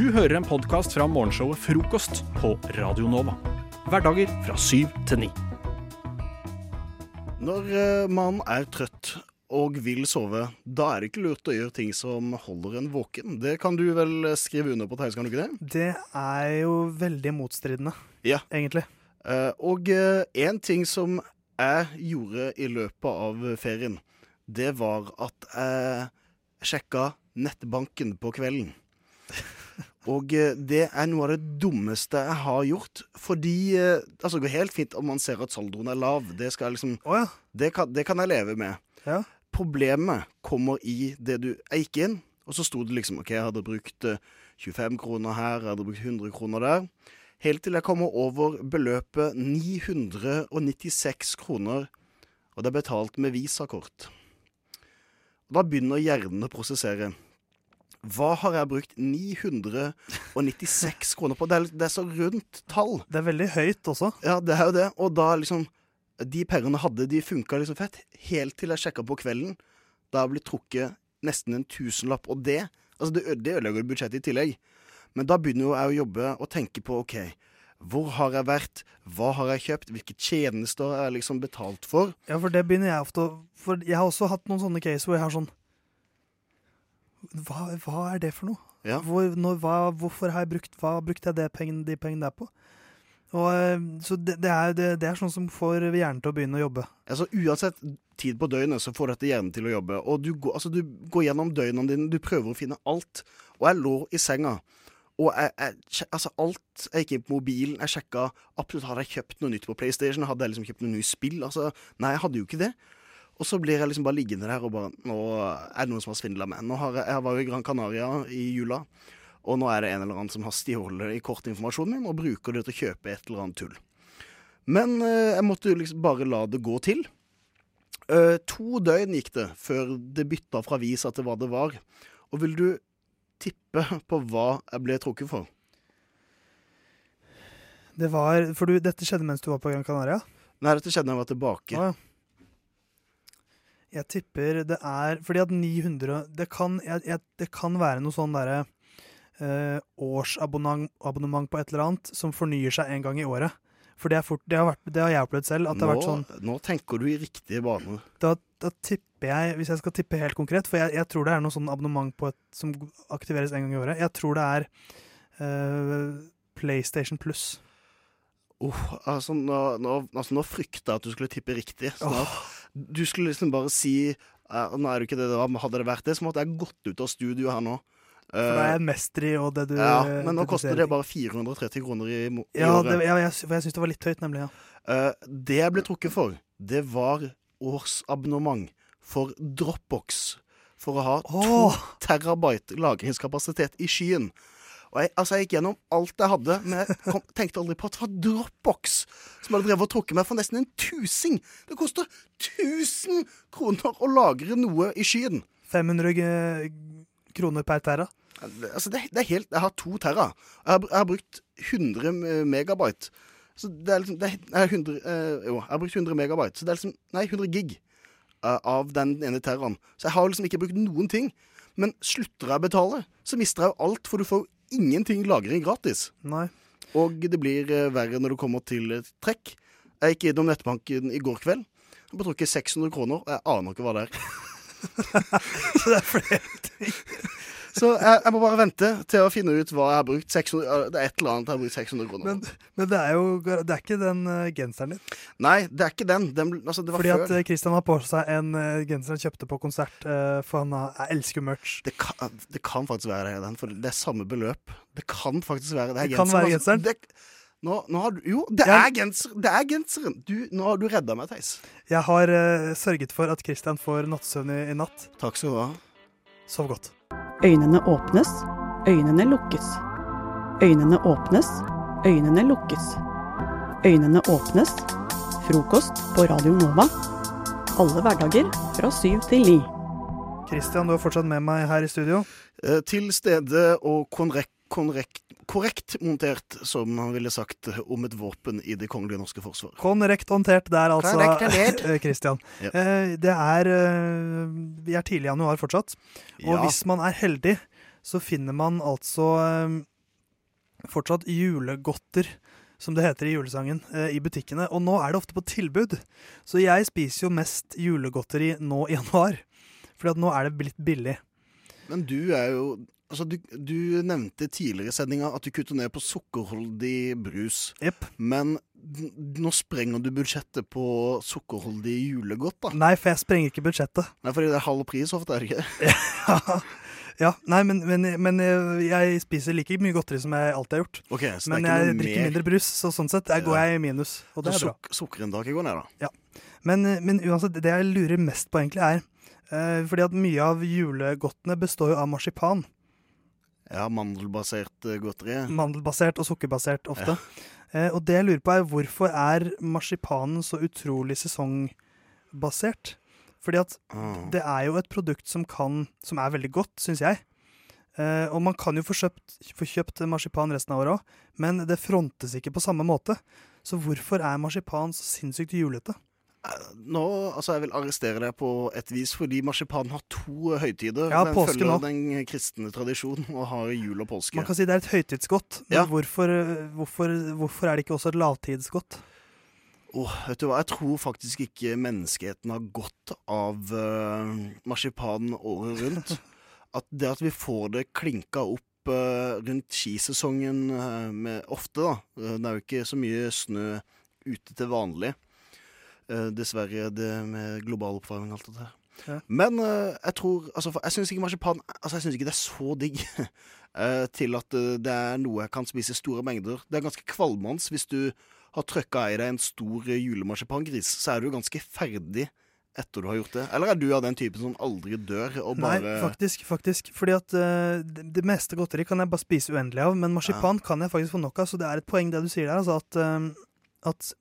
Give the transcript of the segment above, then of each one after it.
Du hører en podkast fra morgenshowet Frokost på Radio Nova. Hverdager fra syv til ni. Når eh, man er trøtt og vil sove, da er det ikke lurt å gjøre ting som holder en våken. Det kan du vel skrive under på, Theis, kan du ikke det? Det er jo veldig motstridende, Ja. egentlig. Eh, og én ting som jeg gjorde i løpet av ferien, det var at jeg sjekka nettbanken på kvelden. Og eh, det er noe av det dummeste jeg har gjort. Fordi eh, Altså, det går helt fint om man ser at saldoen er lav. Det, liksom, oh, ja. det, kan, det kan jeg leve med. ja. Problemet kommer i det du Jeg gikk inn, og så sto det liksom OK, jeg hadde brukt eh, 25 kroner her, jeg hadde brukt 100 kroner der. Helt til jeg kommer over beløpet 996 kroner, og det er betalt med visakort. Da begynner hjernen å prosessere. Hva har jeg brukt 996 kroner på? Det er, det er så rundt tall. Det er veldig høyt også. Ja, det er jo det. Og da liksom De pengene hadde, de funka liksom fett. Helt til jeg sjekka på kvelden. Da jeg blitt trukket nesten en tusenlapp. Og det altså det, det ødelegger budsjettet i tillegg. Men da begynner jo jeg å jobbe og tenke på OK, hvor har jeg vært? Hva har jeg kjøpt? Hvilke tjenester er jeg liksom betalt for? Ja, for det begynner jeg ofte å For jeg har også hatt noen sånne case hvor jeg har sånn Hva, hva er det for noe? Ja. Hvor, når, hva, hvorfor har jeg brukt Hva brukte jeg det pengen, de pengene der på? Og, eh, så det, det, er, det, det er sånn som får hjernen til å begynne å jobbe. Altså Uansett tid på døgnet så får dette hjernen til å jobbe. Og du går, altså, du går gjennom døgnene dine, du prøver å finne alt. Og jeg lå i senga. Og jeg, jeg, altså alt Jeg gikk inn på mobilen, jeg sjekka absolutt Hadde jeg kjøpt noe nytt på PlayStation. Hadde jeg liksom kjøpt noe nytt spill? Altså, nei, jeg hadde jo ikke det. Og så blir jeg liksom bare liggende der og bare Nå er det noen som har svindla meg. Nå har jeg, jeg var jo i Gran Canaria i jula, og nå er det en eller annen som har stjålet i kortinformasjonen min og bruker det til å kjøpe et eller annet tull. Men eh, jeg måtte jo liksom bare la det gå til. Eh, to døgn gikk det før det bytta fra visa til hva det var. Og vil du tippe på hva jeg ble trukket for? Det var, for du, Dette skjedde mens du var på Gran Canaria? Nei, dette skjedde da jeg var tilbake. Ah, ja. Jeg tipper det er Fordi at 900 Det kan, jeg, jeg, det kan være noe sånn derre eh, årsabonnement på et eller annet som fornyer seg en gang i året. For det, fort, det, har, vært, det har jeg opplevd selv. Nå, sånn nå tenker du i riktige baner. da, da tipper jeg, hvis jeg skal tippe helt konkret, for jeg, jeg tror det er noe sånn abonnement på et, som aktiveres en gang i året. Jeg tror det er eh, PlayStation Pluss. Oh, altså, nå, nå, altså, nå frykta jeg at du skulle tippe riktig. Sånn at Du skulle liksom bare si uh, Nå er det ikke det det var, men hadde det vært det, så måtte jeg gått ut av studio her nå. For da er jeg mester i og det du ja, eh, men nå koster det bare 430 kroner i, i Ja, året. det, ja jeg, for jeg syns det var litt høyt, nemlig. ja. Uh, det jeg ble trukket for, det var årsabonnement for Dropbox. For å ha to terabyte lagringskapasitet i skyen. Og jeg, altså jeg gikk gjennom alt jeg hadde, men jeg kom, tenkte aldri på at det var Dropbox som hadde drevet og trukket meg for nesten en tusing. Det koster 1000 kroner å lagre noe i skyen. 500 kroner per terra. Altså det, det er helt, Jeg har to terra. Jeg har, jeg har brukt 100 megabyte. Så det er liksom det er 100, eh, Jo, jeg har brukt 100 megabyte. Så det er liksom Nei, 100 gig uh, av den ene terraen. Så jeg har liksom ikke brukt noen ting. Men slutter jeg å betale, så mister jeg jo alt, for du får jo ingenting lagring gratis. Nei. Og det blir eh, verre når det kommer til eh, trekk. Jeg gikk innom nettbanken i går kveld. Jeg ble trukket 600 kroner, og jeg aner ikke hva det er. Så det er flere ting. Så jeg, jeg må bare vente til å finne ut hva jeg har brukt. 600, eh, det er et eller annet jeg har brukt 600 kroner. Men, men det er jo det er ikke den eh, genseren din. Nei, det er ikke den. den altså, det var Fordi før. at Kristian Christian har på seg en eh, genser han kjøpte på konsert, eh, for han har, jeg elsker merch. det, kan, det kan faktisk være den, for det er samme beløp. Det kan faktisk være det. er Det kan være genseren. Altså, nå, nå har du, jo, det er, genser, det er genseren! Du, nå har du redda meg, Theis. Jeg har uh, sørget for at Christian får nattsøvn i, i natt. Takk skal du ha. Sov godt. Øynene åpnes, øynene lukkes. Øynene åpnes, øynene lukkes. Øynene åpnes. Frokost på Radio Nova. Alle hverdager fra syv til ni. Christian, du er fortsatt med meg her i studio. Eh, til stede og konrekt, konrekt, korrekt montert, som han ville sagt om et våpen i Det kongelige norske forsvar. Korrekt håndtert der, altså, Korrekt håndtert. eh, Christian. Ja. Eh, Det er eh, Vi er tidlig i januar fortsatt. Og Ja. hvis man er heldig, så finner man altså fortsatt julegodter, som det heter i julesangen, eh, i butikkene. Og nå er det ofte på tilbud. Så jeg spiser jo mest julegodteri nå i januar. For nå er det blitt billig. Men du er jo Altså, du, du nevnte tidligere i sendinga at du kutter ned på sukkerholdig brus. Yep. Men nå sprenger du budsjettet på sukkerholdig julegodt, da. Nei, for jeg sprenger ikke budsjettet. Nei, fordi det er halv pris ofte, er det ikke? ja, nei, men, men, men jeg, jeg spiser like mye godteri som jeg alltid har gjort. Ok, så Men det er jeg ikke drikker mer mindre brus, så sånn sett jeg går Ja. jeg i minus. Og det Så er bra. suk sukkerinntaket går ned, da. Men, men uansett, det jeg lurer mest på egentlig er eh, Fordi at mye av julegodtene består jo av marsipan. Ja, mandelbasert eh, godteri. Mandelbasert og sukkerbasert ofte. Eh, og det jeg lurer på er hvorfor er marsipanen så utrolig sesongbasert? Fordi at Ah. det er jo et produkt som kan Som er veldig godt, syns jeg. Eh, og man kan jo få kjøpt, få kjøpt marsipan resten av året òg, men det frontes ikke på samme måte. Så hvorfor er marsipan så sinnssykt julete? Eh, Nå, altså Jeg vil arrestere deg på et vis, fordi marsipanen har to høytider. Ja, den følger nå. den kristne tradisjonen og har jul og påske. Man kan si det er et høytidsgodt, men Ja. hvorfor, hvorfor, hvorfor er det ikke også et lavtidsgodt? Åh, vet du hva, Jeg tror faktisk ikke menneskeheten har godt av uh, marsipan året rundt. At det at vi får det klinka opp eh, rundt skisesongen med, ofte, da. Det er jo ikke så mye snø ute til vanlig. Eh, dessverre det med global oppvarming og alt det der. Ja. Men eh, jeg tror altså, Jeg syns ikke marsipan Altså, jeg synes ikke det er så digg eh, til at det er noe jeg kan spise i store mengder. Det er ganske kvalmende hvis du har trøkka i deg en stor julemarsipangris, så er du ganske ferdig etter du har gjort det. Eller er du av den typen som aldri dør og bare Nei, faktisk. faktisk Fordi at uh, det, det meste godteri kan jeg bare spise uendelig av, men marsipan kan jeg faktisk få nok av. Så det er et poeng det du sier der. Altså at, uh, at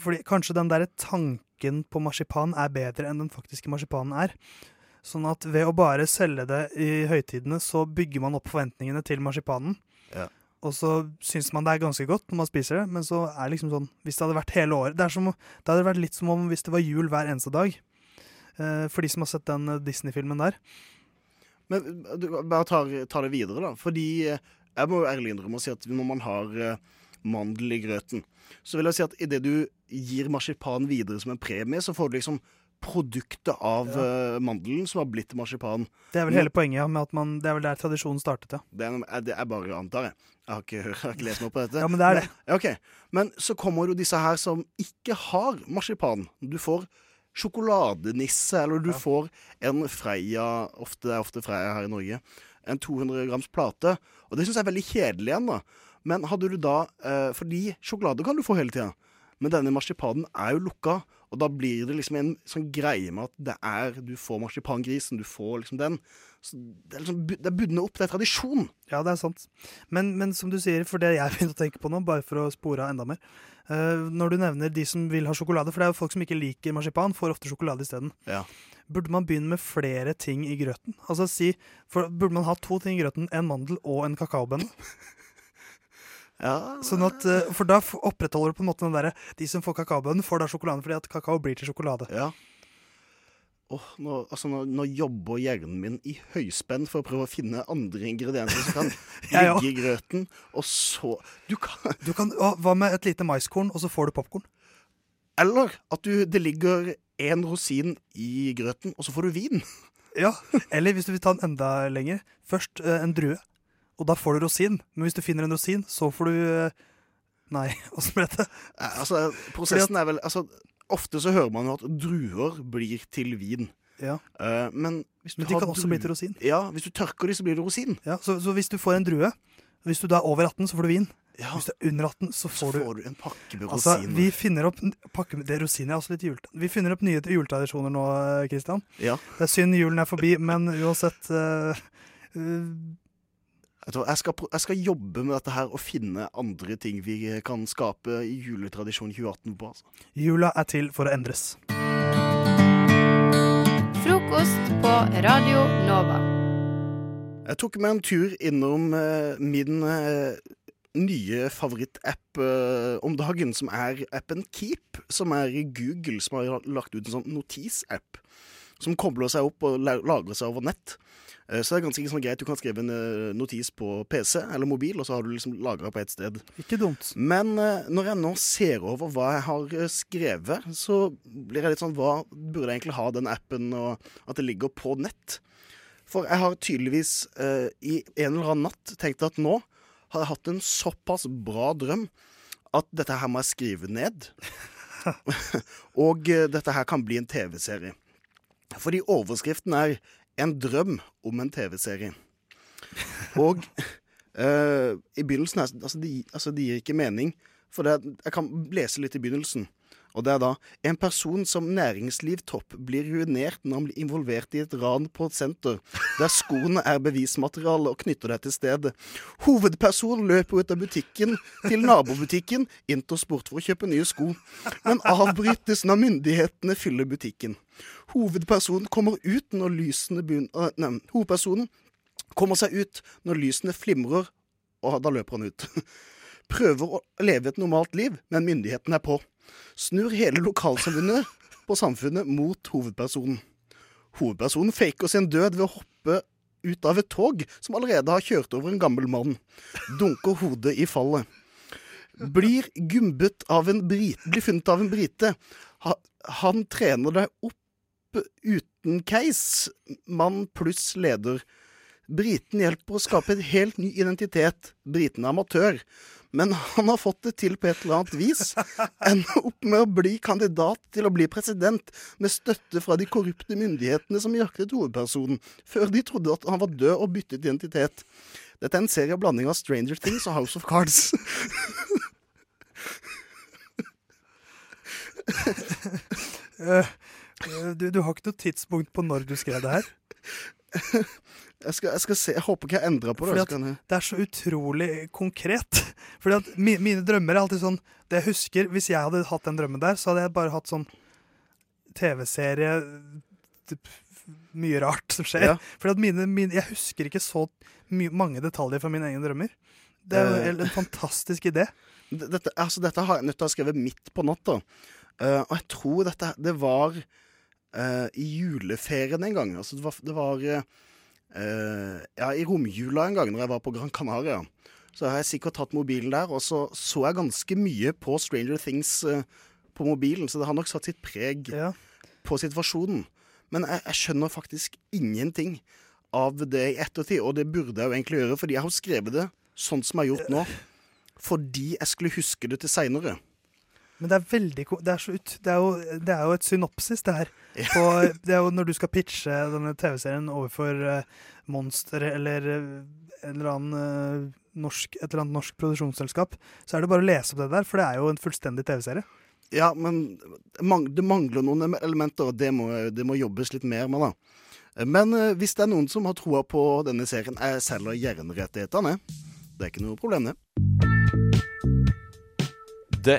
fordi Kanskje den der tanken på marsipan er bedre enn den faktiske marsipanen er. Sånn at ved å bare selge det i høytidene, så bygger man opp forventningene til marsipanen. Ja. Og så syns man det er ganske godt når man spiser det, men så er det liksom sånn Hvis det hadde vært hele året Det, er som, det hadde vært litt som om hvis det var jul hver eneste dag. Eh, for de som har sett den eh, Disney-filmen der. Men eh, du, bare ta, det videre, da. Fordi jeg må jo ærlig innrømme å si at når man har mandel i grøten, så vil jeg si at idet du gir marsipan videre som en premie, så får du liksom produktet av ja. mandelen som har blitt marsipan. Det er vel hele poenget, ja, med at man, det er vel der tradisjonen startet, ja. Det er, det er bare antar jeg. Jeg har ikke, jeg har ikke lest noe på dette. Ja, men det er det. Ja, okay. Men så kommer jo disse her som ikke har marsipan. Du får sjokoladenisse, eller du får en Freia ofte, Det er ofte Freia her i Norge. En 200 grams plate. Og det syns jeg er veldig kjedelig igjen, da. Men hadde du da eh, Fordi sjokolade kan du få hele tida. Men denne marsipanen er jo lukka, og da blir det liksom en sånn greie med at det er Du får marsipangrisen, du får liksom den. Så det er liksom det er bundet opp, det er tradisjon. Ja, det er sant. Men, men som du sier, for det jeg begynte å tenke på nå, bare for å spore av enda mer eh, Når du nevner de som vil ha sjokolade, for det er jo folk som ikke liker marsipan, får ofte sjokolade isteden. Ja. Burde man begynne med flere ting i grøten? Altså si, for Burde man ha to ting i grøten? En mandel og en kakaobønne? Ja, Sånn at, eh, for da opprettholder du på en måte den derre De som får kakaobønnen, får da sjokoladen fordi at kakao blir til sjokolade. Ja. Åh, nå, altså, nå, nå jobber hjernen min i høyspenn for å prøve å finne andre ingredienser som kan ligge i grøten. Og så Du kan Du kan, å, Hva med et lite maiskorn, og så får du popkorn? Eller at du, det ligger én rosin i grøten, og så får du vin. Ja, eller hvis du vil ta den enda lenger, først eh, en drue, og da får du rosin. Men hvis du finner en rosin, så får du eh, Nei, åssen ble det? Eh, Altså, prosessen er vel altså, Ofte så hører man jo at druer blir til vin. Ja, Uh, men hvis du Men de har kan også bli til rosin. Ja, hvis du tørker de, så blir det rosin. Ja, så, så hvis du får en drue, hvis du da er over 18, så får du vin. Ja, Hvis du er under 18, så så får du får du en pakke med Altså, rosiner. vi finner opp pakke, Det rosiner er også litt jult. Vi finner opp nye juletradisjoner nå, Kristian. Christian. Ja. Det er synd julen er forbi, men uansett uh, eh, hva, Jeg skal, jeg skal jobbe med dette her og finne andre ting vi kan skape i juletradisjon 2018 på. Altså. Jula er til for å endres. Frokost på Radio Nova. Jeg tok meg en tur innom eh, min eh, nye favorittapp eh, om dagen, som er appen Keep, som er i Google, som har lagt ut en sånn notisapp. som kobler seg opp og lager lagrer seg over nett. Eh, Så det er ganske sånn greit. Du kan skrive en eh, notis på PC eller mobil, og så har du liksom lagra på ett sted. Ikke dumt. Men eh, når jeg nå ser over hva jeg har skrevet, så blir jeg litt sånn Hva burde jeg egentlig ha den appen, og at det ligger på nett? For jeg har tydeligvis eh, i en eller annen natt tenkt at nå har jeg hatt en såpass bra drøm at dette her må jeg skrive ned. og eh, dette her kan bli en TV-serie. Fordi overskriften er 'En drøm om en TV-serie'. Og eh, i begynnelsen her, altså, det, altså, de gir ikke mening. For det, jeg kan lese litt i begynnelsen. Og det er da En person som næringslivtopp blir ruinert når han blir involvert i et ran på et senter, der skoene er bevismateriale og knytter deg til stedet. Hovedpersonen løper ut av butikken til nabobutikken Intersport for å kjøpe nye sko, men avbrytes når myndighetene fyller butikken. Hovedpersonen kommer ut når lysene begynner Nei, hovedpersonen kommer seg ut når lysene flimrer, og da løper han ut. Prøver å leve et normalt liv, men myndigheten er på. Snur hele lokalsamfunnet på samfunnet mot hovedpersonen. Hovedpersonen faker sin død ved å hoppe ut av et tog som allerede har kjørt over en gammel mann. Dunker hodet i fallet. Blir gumbet av en brite, blir funnet av en brite. Han trener deg opp uten keis. Mann pluss leder. Briten hjelper å skape en helt ny identitet. Briten er amatør. Men han har fått det til på et eller annet vis. Ender opp med å bli kandidat til å bli president, med støtte fra de korrupte myndighetene som jaktet hovedpersonen, før de trodde at han var død og byttet identitet. Dette er en serie av blanding av Stranger Things og House of Cards. Eh, du, du har ikke noe tidspunkt på når du skrev det her? Jeg skal, jeg skal se, jeg håper ikke jeg endrer på det. Jeg- Det er så utrolig konkret. Fordi at mi, mine drømmer er alltid sånn Det jeg husker, Hvis jeg hadde hatt den drømmen der, så hadde jeg bare hatt sånn TV-serie Mye rart som skjer. Ja. Fordi at mine, mine, Jeg husker ikke så my, mange detaljer fra mine egne drømmer. Det er jo Eh. en, en fantastisk idé. Dette, altså, dette har jeg nødt til å ha skrevet midt på natta. Uh, og jeg tror dette det var eh, i juleferien en gang. Altså, det var, det var eh, eh, Ja, i romjula en gang, når jeg var på Gran Canaria. Så har jeg sikkert tatt mobilen der, og så så jeg ganske mye på Stranger Things eh, på mobilen, så det har nok satt sitt preg Ja. på situasjonen. Men jeg, jeg skjønner faktisk ingenting av det i ettertid, og det burde jeg jo egentlig gjøre, fordi jeg har skrevet det sånn som jeg har gjort nå, fordi jeg skulle huske det til seinere. Men det er veldig det er, så ut, det, er jo, det er jo et synopsis, det her. På, det er jo når du skal pitche denne TV-serien overfor uh, Monster eller eh, en eller annen, uh, norsk, et eller annet norsk produksjonsselskap, så er det bare å lese opp det der, for det er jo en fullstendig TV-serie. Ja, men det mangler noen elementer, og det må, det må jobbes litt mer med, da. Men eh, hvis det er noen som har troa på denne serien, jeg selger gjerne rettighetene. Det er ikke noe problem, det. Det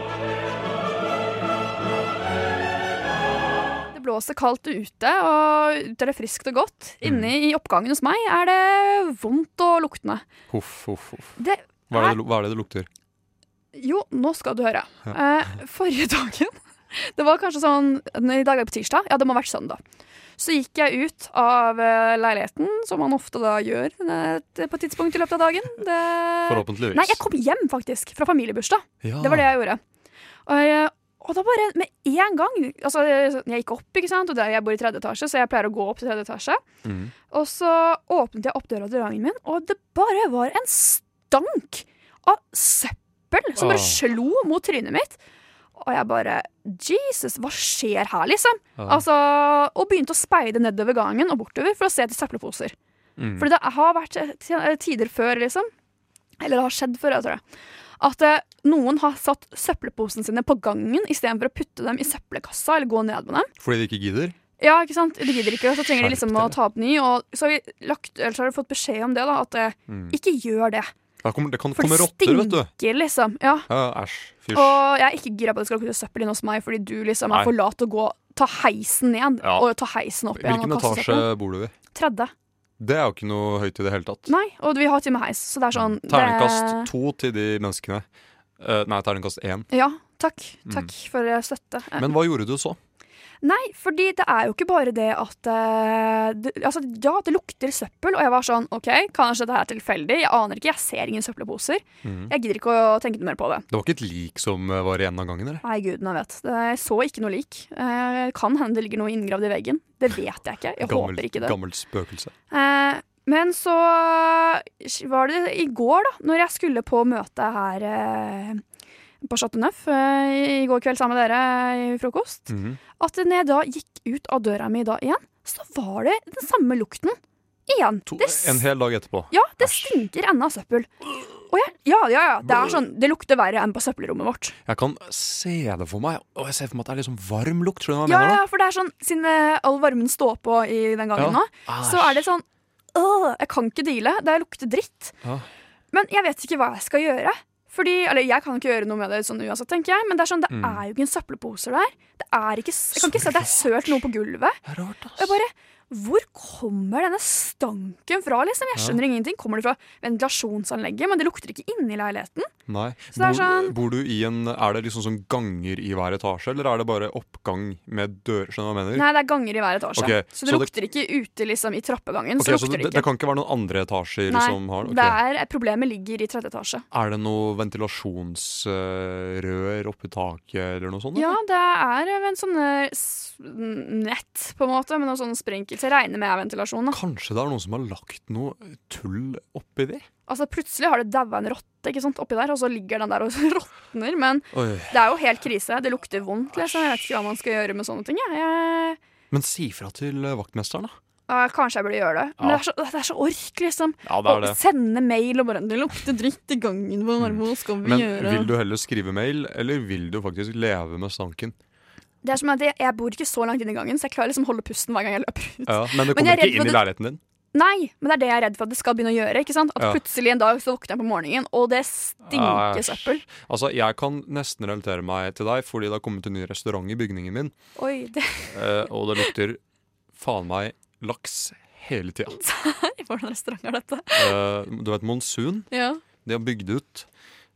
Det blåser kaldt ute, og ute er det friskt og godt. Inne i oppgangen hos meg er det vondt og luktende. Huff, huff, huff. Det Hva er det, hva er det det lukter? Jo, nå skal du høre. Eh, forrige dagen Det var kanskje sånn I dag er det på tirsdag. Ja, det må ha vært søndag. Så gikk jeg ut av eh, leiligheten, som man ofte da gjør eh, på et tidspunkt i løpet av dagen. Det... Forhåpentligvis. Nei, jeg kom hjem faktisk fra familiebursdag. Ja. Det var det jeg gjorde. Og, jeg, og da bare med en gang Altså, jeg gikk opp, ikke sant, og der jeg bor i tredje etasje, så jeg pleier å gå opp til tredje etasje. Mm. Og så åpnet jeg opp døra til gangen min, og det bare var en stank av søppel som bare oh. slo mot trynet mitt. Og jeg bare Jesus, hva skjer her, liksom? Oh. Altså, og begynte å speide nedover gangen og bortover for å se etter søppelposer. Mm. Fordi det har vært eh, tider før, liksom. Eller det har skjedd før, jeg tror jeg. At eh, noen har satt søppelposene sine på gangen istedenfor å putte dem i søppelkassa eller gå ned med dem. Fordi de ikke gidder? Ja, ikke sant? De gidder ikke, og så trenger de liksom å ta opp ny. Og så har vi, lagt, eller så har vi fått beskjed om det, da, at eh, Mm. ikke gjør det. det kommer, det kan For komme det rotter, vet du. stinker, liksom. Ja. Ja, Æsj. Fysj. Og jeg er ikke gira på at det skal kutte søppel inne hos meg, fordi du liksom Nei. er for lat til å gå ta heisen ned Ja. og ta heisen opp igjen. Hvilken etasje bor du i? Tredje. Det er jo ikke noe høyt i det hele tatt. Nei, og vi har til og med heis, så det er sånn Terningkast det... to til de menneskene. Uh, nei, terningkast én. Ja, takk. Mm. For eh, støtte. Eh, Men hva gjorde du så? Nei, fordi det er jo ikke bare det at uh, det, Altså, ja, det lukter søppel, og jeg var sånn OK, kanskje dette er tilfeldig. Jeg aner ikke, jeg ser ingen søppelposer. Mm. Jeg gidder ikke å tenke noe mer på det. Det var ikke et lik som eh, var igjen av gangen, eller? Nei, gudene vet. Jeg så ikke noe lik. Uh, kan hende det ligger noe inngravd i veggen. Det vet jeg ikke. Jeg gammel, håper ikke det. Gammelt spøkelse. Uh, men så var det i går, da, når jeg skulle på møte her på Chateau Neuf eh, i går kveld sammen med dere i frokost, Mhm. at når jeg da gikk ut av døra mi da igjen, så var det den samme lukten igjen. To, en hel dag etterpå. ja, det stinker ennå av søppel. Jeg, ja, ja, ja. Det er sånn, det lukter verre enn på søppelrommet vårt. Jeg kan se det for meg, og jeg ser for meg at det er litt sånn varm lukt. Ja, mener? ja, for det er sånn, siden eh, all varmen står på i den gangen Ja. nå, så er det sånn øh, Jeg kan ikke deale. Det lukter dritt. Ja. Men jeg vet ikke hva jeg skal gjøre. Fordi, eller Jeg kan ikke gjøre noe med det sånn uansett, tenker jeg. Men det er sånn, det Mm. er jo ikke en søppelposer der. Det er ikke, jeg kan ikke se at det er sølt noe på gulvet. Det er rart, Og jeg bare, Hvor kommer denne stanken fra? liksom? Jeg Ja. skjønner ingenting. Kommer det fra ventilasjonsanlegget? Men det lukter ikke inni i leiligheten. Nei. Så det Bor, sånn- bor du i en Er det liksom sånn ganger i hver etasje, eller er det bare oppgang med dør? Skjønner du hva jeg mener? Nei, det er ganger i hver etasje. Okay. så det så det- lukter ikke ute liksom i trappegangen. Okay, så så lukter det, det det ikke. kan ikke være noen andre etasjer Nei, som har okay. det er, problemet ligger i tredje etasje. Er det noe ventilasjonsrør oppi taket eller noe sånt? Ja, det er en sånn eh, nett, på en måte, med noen sånne sprinkler. Så jeg regner med ventilasjon. da. Kanskje det er noen som har lagt noe tull oppi det? Altså, Plutselig har det daua en rotte ikke sant, oppi der, og så ligger den der og råtner. Men Oi. det er jo helt krise. Det lukter vondt. liksom. Jeg vet ikke hva man skal gjøre med sånne ting. Jeg. Men si fra til eh, vaktmesteren, da. ja, kanskje jeg burde gjøre det. Men det, er så, det er så ork, liksom. Ja, det er Å sende mail og bare 'Det lukter dritt i gangen vår, hva skal vi Men gjøre?' vil du heller skrive mail, eller vil du faktisk leve med stanken? Det er som at jeg, jeg bor ikke så langt inn i gangen, så jeg klarer liksom holde pusten hver gang jeg løper ut. Ja, men du kommer men ikke inn i leiligheten din? Nei, men det er det jeg er redd for at det skal begynne å gjøre. ikke sant? At Ja. plutselig en dag så våkner jeg på morgenen, og det stinker Æsj. søppel. Altså, Jeg kan nesten relatere meg til deg, fordi det har kommet en ny restaurant i bygningen min. Oi, det eh, og det lukter faen meg laks hele tida. Hvordan restaurant er dette? Eh, du vet Monsun? Ja. De har bygd ut.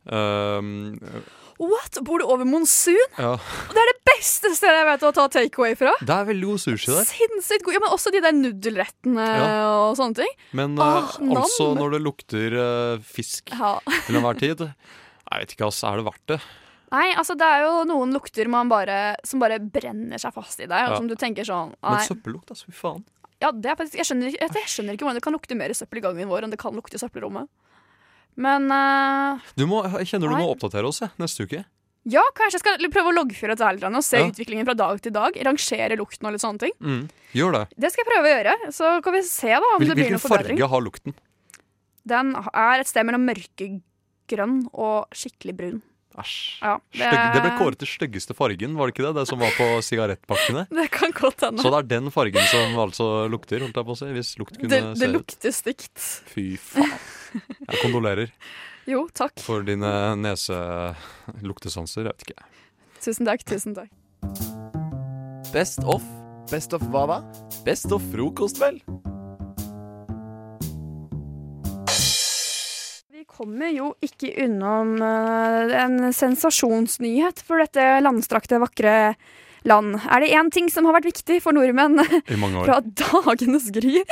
Um, What? Bor du over monsun? ja. Det er det beste stedet jeg vet å ta takeaway fra! Det er veldig god sushi der. Sinnssykt god. Ja, men også de der nudelrettene Ja. og sånne ting. Men ah, uh, altså, når det lukter uh, fisk Ja. til enhver tid Jeg vet ikke, altså. Er det verdt det? Nei, altså det er jo noen lukter man bare, som bare brenner seg fast i deg, og som du tenker sånn Men søppellukt, altså. Fy faen. Ja, det er faktisk, jeg, skjønner, jeg, jeg skjønner ikke hvordan det kan lukte mer søppel i gangen vår enn det kan lukte i søppelrommet. Men uh, Du må, jeg kjenner du Nei. må oppdatere oss neste uke. ja, kanskje jeg skal prøve å loggføre dette og se Ja. utviklingen fra dag til dag. Rangere lukten og litt sånne ting. Mm. Gjør det. Det skal jeg prøve å gjøre. Så kan vi se da om Hvil, det blir hvilken noe forbedring. farge har lukten? Den er et sted mellom mørkegrønn og skikkelig brun. Æsj. Ja, Stygg, det ble kåret til styggeste fargen, var det ikke det? Det som var på sigarettpakkene. Det kan godt hende. Så det er den fargen som altså lukter, holdt jeg på å si. Hvis lukt kunne Det, det lukter stygt. Fy faen. Jeg kondolerer Jo, takk. for dine neseluktesanser. Jeg vet ikke. Tusen takk. Tusen takk. Best of. Best of hva da? Best of frokost, vel? Vi kommer jo ikke unnom eh, en sensasjonsnyhet for dette landstrakte, vakre land. Er det én ting som har vært viktig for nordmenn I mange år. fra dagenes gry,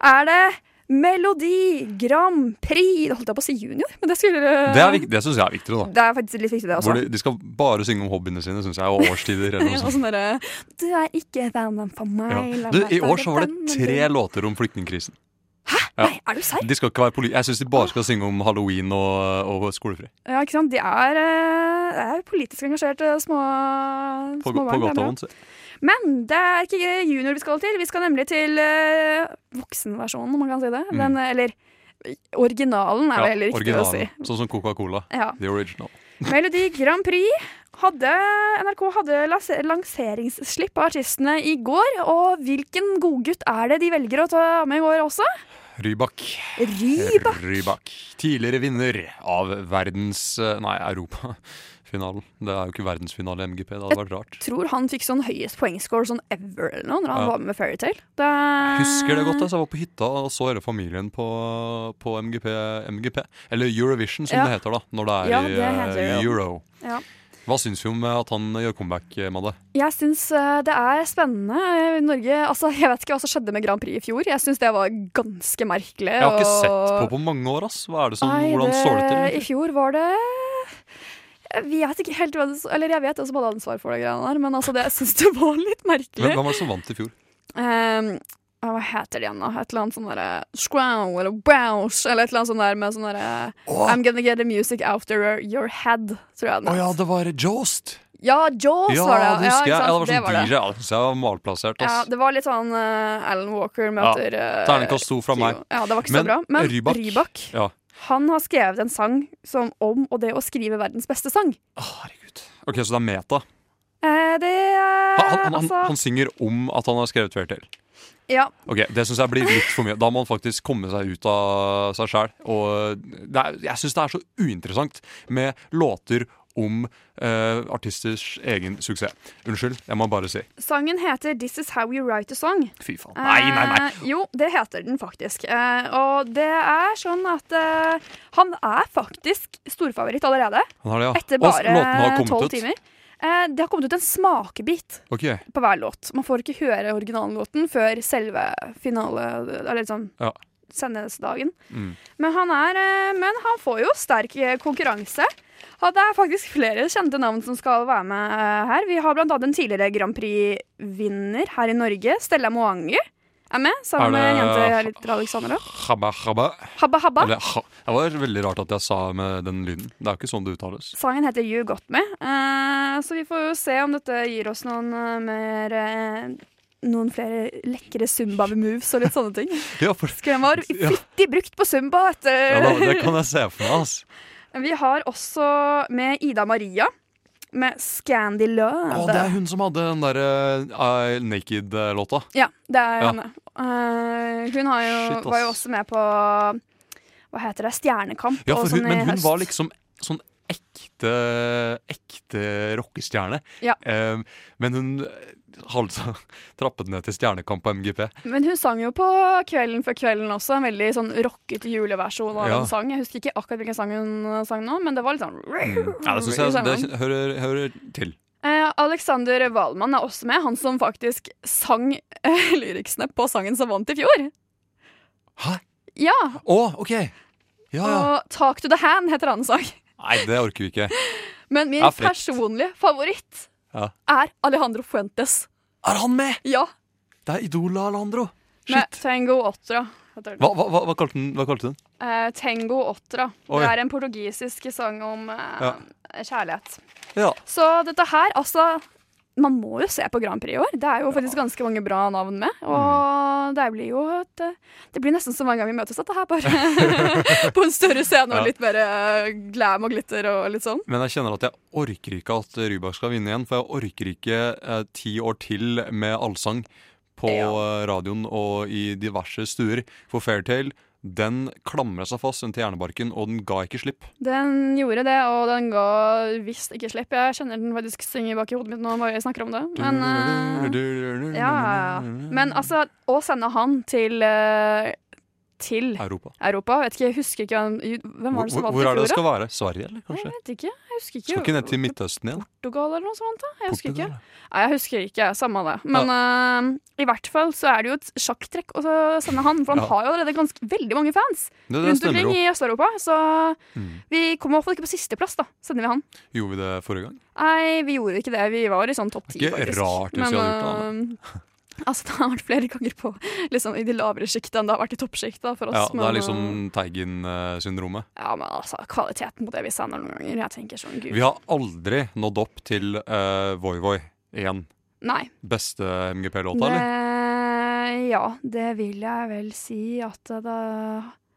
er det Melodi Grand Prix. Da holdt jeg på å si junior, men det skulle Det, er vik- det syns jeg er viktigere, da. Det er faktisk litt viktig, det også. Hvor de, de skal bare synge om hobbyene sine, syns jeg, og årstider. Eller noe og sånt. sånn derre Du er ikke vennen for meg. Ja. la Du, meg I år være så var det tre din. låter om flyktningkrisen. Nei, er du serr? De skal ikke være poli Jeg syns de bare skal synge om halloween og, og skolefri. Ja, ikke sant. De er, eh, er politisk engasjerte små, På, små på barn. det er godt og bra. vondt. si. Men det er ikke junior vi skal til. Vi skal nemlig til uh, voksenversjonen, om man kan si det. Mm. Den, eh, eller originalen, er Ja, vel heller riktig å si. Sånn som Coca-Cola. Ja. The original. Melodi Grand Prix hadde NRK hadde lanseringsslipp av artistene i går. Og hvilken godgutt er det de velger å ta med i går også? Rybak. Rybak. Rybak. Tidligere vinner av verdens Nei, Nei, Europafinalen. Det er jo ikke verdensfinale i MGP. Det hadde vært rart. Jeg Tror han fikk sånn høyest poengscore sånn ever eller noe når han Ja. var med Fairytale. Det... Jeg husker det godt. Altså. Jeg var på hytta og så hele familien på, på MGP, MGP. Eller Eurovision, som Ja. det heter da når det er Ja, i det i det eh. Euro. Ja. Hva syns vi om eh, at han gjør comeback, eh, Madde? Jeg syns det er spennende. Norge altså, Jeg vet ikke hva som skjedde med Grand Prix i fjor. Jeg syns det var ganske merkelig. Jeg har ikke og- sett på på mange år. ass. Hva er det som, Nei, hvordan står det I fjor var det Jeg vet ikke helt hva det Eller jeg vet hvem som hadde ansvar for det greiene der, men altså, det, jeg syns det var litt merkelig. Hvem, var det som vant i fjor? Um, hva heter det igjen, da? Et eller annet sånn derre Scrow eller bounce, eller et eller annet sånt der med sånn derre I'm gonna get the music after your head, tror jeg Å oh, ja, det var Jost! Ja, Jaws Ja, var det. det husker jeg. Ja, det var sånn det. DJ. Ja, det var malplassert. Ja, det var litt sånn uh, Alan Walker møter ja. Terningkast to fra meg. Ja, det var ikke Men så bra. Men Rybak- Rybak, Ja. Han har skrevet en sang som om og det å skrive verdens beste sang. Ok, Så det er meta. Eh, det er Han, han, altså han synger om at han har skrevet Fairytale. Ja. Ok, Det syns jeg blir litt for mye. Da må han faktisk komme seg ut av seg sjæl. Jeg syns det er så uinteressant med låter om eh, artisters egen suksess. Unnskyld, jeg må bare si. Sangen heter This Is How You Write a Song. Fy faen. Nei, nei, nei. Eh, jo, det heter den faktisk. Eh, og det er sånn at eh, han er faktisk storfavoritt allerede. Han har det, ja. Etter bare tolv timer. Eh, det har kommet ut en smakebit okay. på hver låt. Man får ikke høre originallåten før selve finale... Eller sånn Ja. Sendesdagen. Mm. Men han er eh, Men han får jo sterk eh, konkurranse. Og det er faktisk flere kjente navn som skal være med eh, her. Vi har annet en tidligere Grand Prix-vinner her i Norge, Stella Moanger er med. Sammen med jente litt Alexandra. Habba, habba. Habba Habba. Eller, ha. Det var veldig rart at jeg sa med den lyden. Det er jo ikke sånn det uttales. Sangen heter You Got Me, så vi får jo se om dette gir oss noen mer Noen flere lekre zumba-moves og litt sånne ting. Ja, for, Skulle den var Ja. flittig brukt på zumba ja, da, det kan jeg se for meg. Altså. Vi har også med Ida Maria med Scandy Love. Å, det er hun som hadde den derre uh, Naked-låta. Ja, det er Ja. henne. Uh, hun har jo, Shit, var jo også med på Hva heter det? Stjernekamp. Ja, for hun, sånn men hun høst. var liksom sånn ekte Ekte rockestjerne. Ja. Uh, men hun halsa trappet ned til Stjernekamp på MGP. Men hun sang jo på Kvelden før kvelden også, en veldig sånn rockete juleversjon av Ja. en sang. Jeg husker ikke akkurat hvilken sang hun sang nå, men det var litt sånn Ja, det syns jeg det hører, hører til. Eh, Alexander Wahlmann er også med, han som faktisk sang eh, lyriksene på sangen som vant i fjor. Hæ? Ja, Å, OK! Ja, ja. og Talk to the Hand heter annen sang. Nei, det orker vi ikke. Men min personlige favoritt Ja. er Alejandro Fuentes. Er han med?! Ja, Det er Idola Alejandro. med Shit. Tango Otra. Hva, hva, hva, kalte den? Hva kalte den? Eh, Tango Otra. Oi. Det er en portugisisk sang om eh, Ja. kjærlighet. Så dette her, altså Man må jo se på Grand Prix i år. Det er jo faktisk ganske mange bra navn med. Mm. Og det blir jo et eh, Det blir nesten som hver gang vi møtes, dette her, bare på en større scene og litt mer eh, glam og glitter og litt sånn. Men jeg kjenner at jeg orker ikke at Rybak skal vinne igjen. For jeg orker ikke eh, ti år til med allsang på Ja. eh, radioen og i diverse stuer. For Fairtale, den klamra seg fast rundt hjernebarken, og den ga ikke slipp. Den gjorde det, og den ga visst ikke slipp. Jeg kjenner den faktisk synger bak i hodet mitt nå bare jeg snakker om det. Men, uh, ja. Men altså, å sende han til eh, til Europa. Europa Vet ikke, jeg husker ikke hvem, var det som vant hvor er det det skal være? Sverige, eller kanskje? Jeg vet ikke. Jeg husker ikke. Skal ikke ned til Midtøsten igjen? Portugal eller noe sånt? da? Jeg husker ikke. Nei, jeg husker ikke. Samme det. Men eh, i hvert fall så er det jo et sjakktrekk å sende han, for han Ja. har jo allerede ganske veldig mange fans Det, det rundt omkring i Øst-Europa. Så Mm. vi kommer i hvert fall ikke på sisteplass, da. Sender vi han. Gjorde vi det forrige gang? Nei, vi gjorde ikke det. Vi var i sånn topp ti, Ikke rart hvis vi hadde gjort det, Altså, det har vært flere ganger på liksom, i de lavere sjiktet enn det har vært i toppsjiktet for oss. Ja, Det er eh, liksom Teigen-syndromet. Ja, men altså, kvaliteten på det vi sender noen ganger, jeg tenker sånn gud. Vi har aldri nådd opp til uh, Voi Voi igjen. Nei. Beste MGP-låta, eller? Ja, det vil jeg vel si at det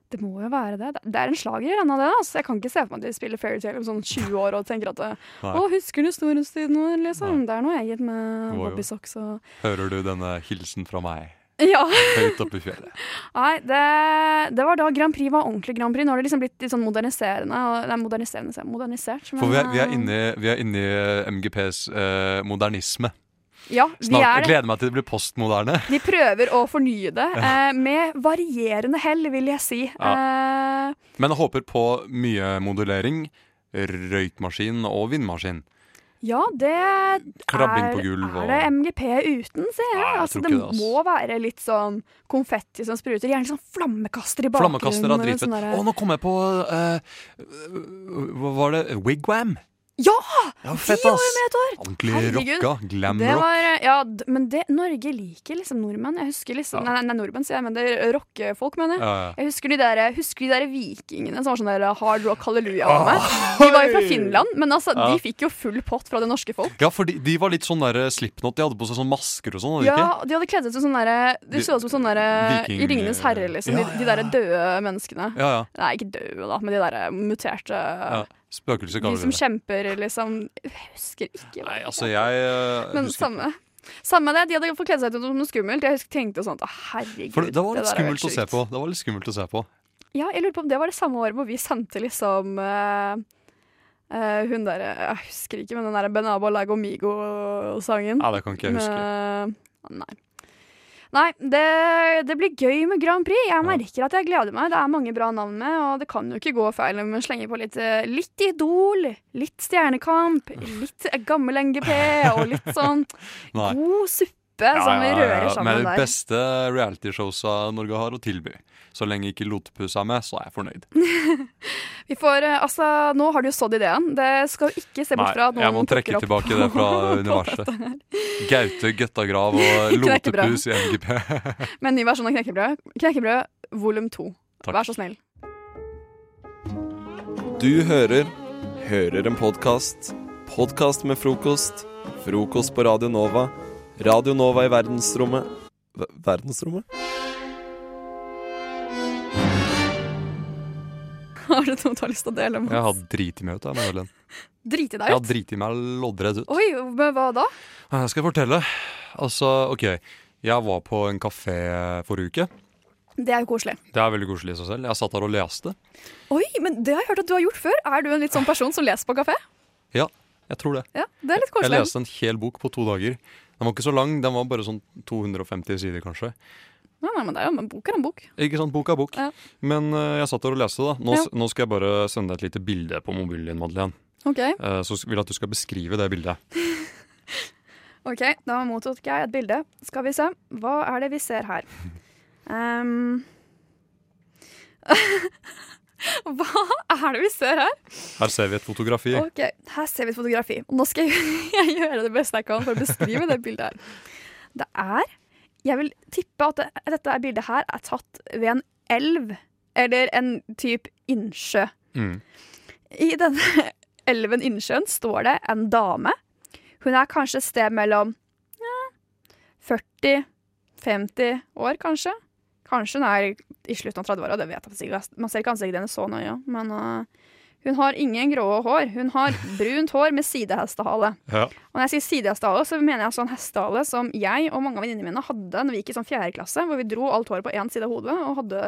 Det må jo være det. Det- Det er en slager, en av det. Altså. Jeg kan ikke se for meg at de spiller Fairytale om sånn 20 år og tenker at det. Å, husker du storhetstiden vår, liksom? Det er noe eget med Bobbysocks og Hører du denne hilsen fra meg? Ja. høyt oppe i fjellet. Nei, det, det var da Grand Prix var ordentlig Grand Prix. Nå har det liksom blitt litt sånn moderniserende. og- Nei, moderniserende, modernisert. Men. For vi er, vi er eh, inne, i- vi er inne i MGPs eh, modernisme. Ja, vi Snart, er det. gleder meg til det blir postmoderne. Vi prøver å fornye det, eh, med varierende hell, vil jeg si. Eh, Men jeg håper på mye modulering. Røykmaskin og vindmaskin. ja, det Krabbing er, er det MGP uten, ser jeg. Nei, jeg altså, det det, må være litt sånn konfetti som spruter. Gjerne sånn flammekaster i bakgrunnen. Flammekaster er dritfett. sånn Å, nå kom jeg på uh, var det? Wigwam? Ja! Ja, De fett, var jo med et år! Ordentlig rocka. Glam Det rock. var, ja, men det, Norge liker liksom nordmenn. Jeg husker liksom, Ja. Nei, nei, nordmenn sier jeg, men det er rockefolk, mener jeg. Ja, ja. Jeg husker de der, husker de der vikingene som var sånn der hard rock halleluja ah, med. De var jo fra Finland, men altså, de fikk jo full pott fra det norske folk. Ja, for de, de var litt sånn der Slipknot. De hadde på seg sånn masker og sånn. de Ja. De hadde kledd seg ut som sånne der, De De- så ut som sånne der, Viking- i Ringenes herre, liksom. De, de derre der døde menneskene. Ja, ja. Nei, ikke døde, da, men de der muterte ja. Spøkelser kaller som vi det. kjemper, liksom. Jeg husker ikke. Nei, altså, jeg uh, Men husker samme. Samme det, De hadde fått kledd seg ut som noe skummelt. Jeg husker, tenkte sånn herregud. For det, det var litt er skummelt å se på. Det var litt skummelt å se på. Ja, jeg lurer på om det var det samme året hvor vi sendte liksom uh, uh, Hun derre Jeg husker ikke, men den derre Benabo Lago Migo-sangen. Ja, det kan ikke jeg huske. Med- Nei. Nei, det, det blir gøy med Grand Prix. Jeg merker at jeg gleder meg. Det er mange bra navn med, og det kan jo ikke gå feil om vi slenger på litt, eh, litt Idol, litt Stjernekamp, litt gammel NGP og litt sånn god suppe som vi rører sammen Med de der. beste realityshowsa Norge har å tilby. Så lenge ikke Lotepus er med, så er jeg fornøyd. Vi får, eh, altså, nå har du jo sådd ideen. Det skal vi ikke se bort fra Nei, jeg må trekke tilbake det fra universet. Gaute, Gøttagrav og Lotepus i MGP. Med en ny versjon av Knekkebrød. Knekkebrød volum to. Vær så snill. Du hører Hører en podkast. Podkast med frokost. Frokost på Radio Nova. Radio Nova i verdensrommet v Verdensrommet? Har du noe du har lyst til å dele med Jeg har oss? driti meg ut, jeg, Ellen. Driti Jeg deg har ut? driti meg loddrett ut. Oi, men hva da? Jeg skal fortelle. Altså, OK. Jeg var på en kafé forrige uke. Det er jo koselig. Det er veldig koselig i seg selv. Jeg satt der og leste. Oi, men det har jeg hørt at du har gjort før. Er du en litt sånn person som leser på kafé? Ja, jeg tror det. Ja, det er litt koselig. Jeg leste en hel bok på to dager. Den var ikke så lang, den var bare sånn 250 sider, kanskje. Nei, nei, men det er jo men bok er en bok. Ikke sant, bok er bok. Ja. Men uh, jeg satt der og leste, da. Nå, Ja. nå skal jeg bare sende deg et lite bilde på mobilen din, Madeleine. OK, Uh, så vil jeg at du skal beskrive det bildet. ok, da mottok jeg et bilde. Skal vi se. Hva er det vi ser her? Ehm. Hva er det vi ser her? Her ser vi et fotografi. Ok, Her ser vi et fotografi. Nå skal jeg, gjøre det beste jeg kan for å beskrive det bildet her. Det er Jeg vil tippe at det, dette bildet her er tatt ved en elv. Eller en type innsjø. Mm. I denne elven innsjøen står det en dame. Hun er kanskje et sted mellom ja, 40-50 år, kanskje. Kanskje hun er i slutten av 30-åra, det vet jeg ikke. Man ser ikke ansiktet hennes så nøye. Men uh, hun har ingen grå hår. Hun har brunt hår med sidehestehale. Ja. Og når jeg sier sidehestehale, så mener jeg sånn hestehale som jeg og mange av venninnene mine hadde når vi gikk i sånn fjerde klasse, hvor vi dro alt håret på én side av hodet og hadde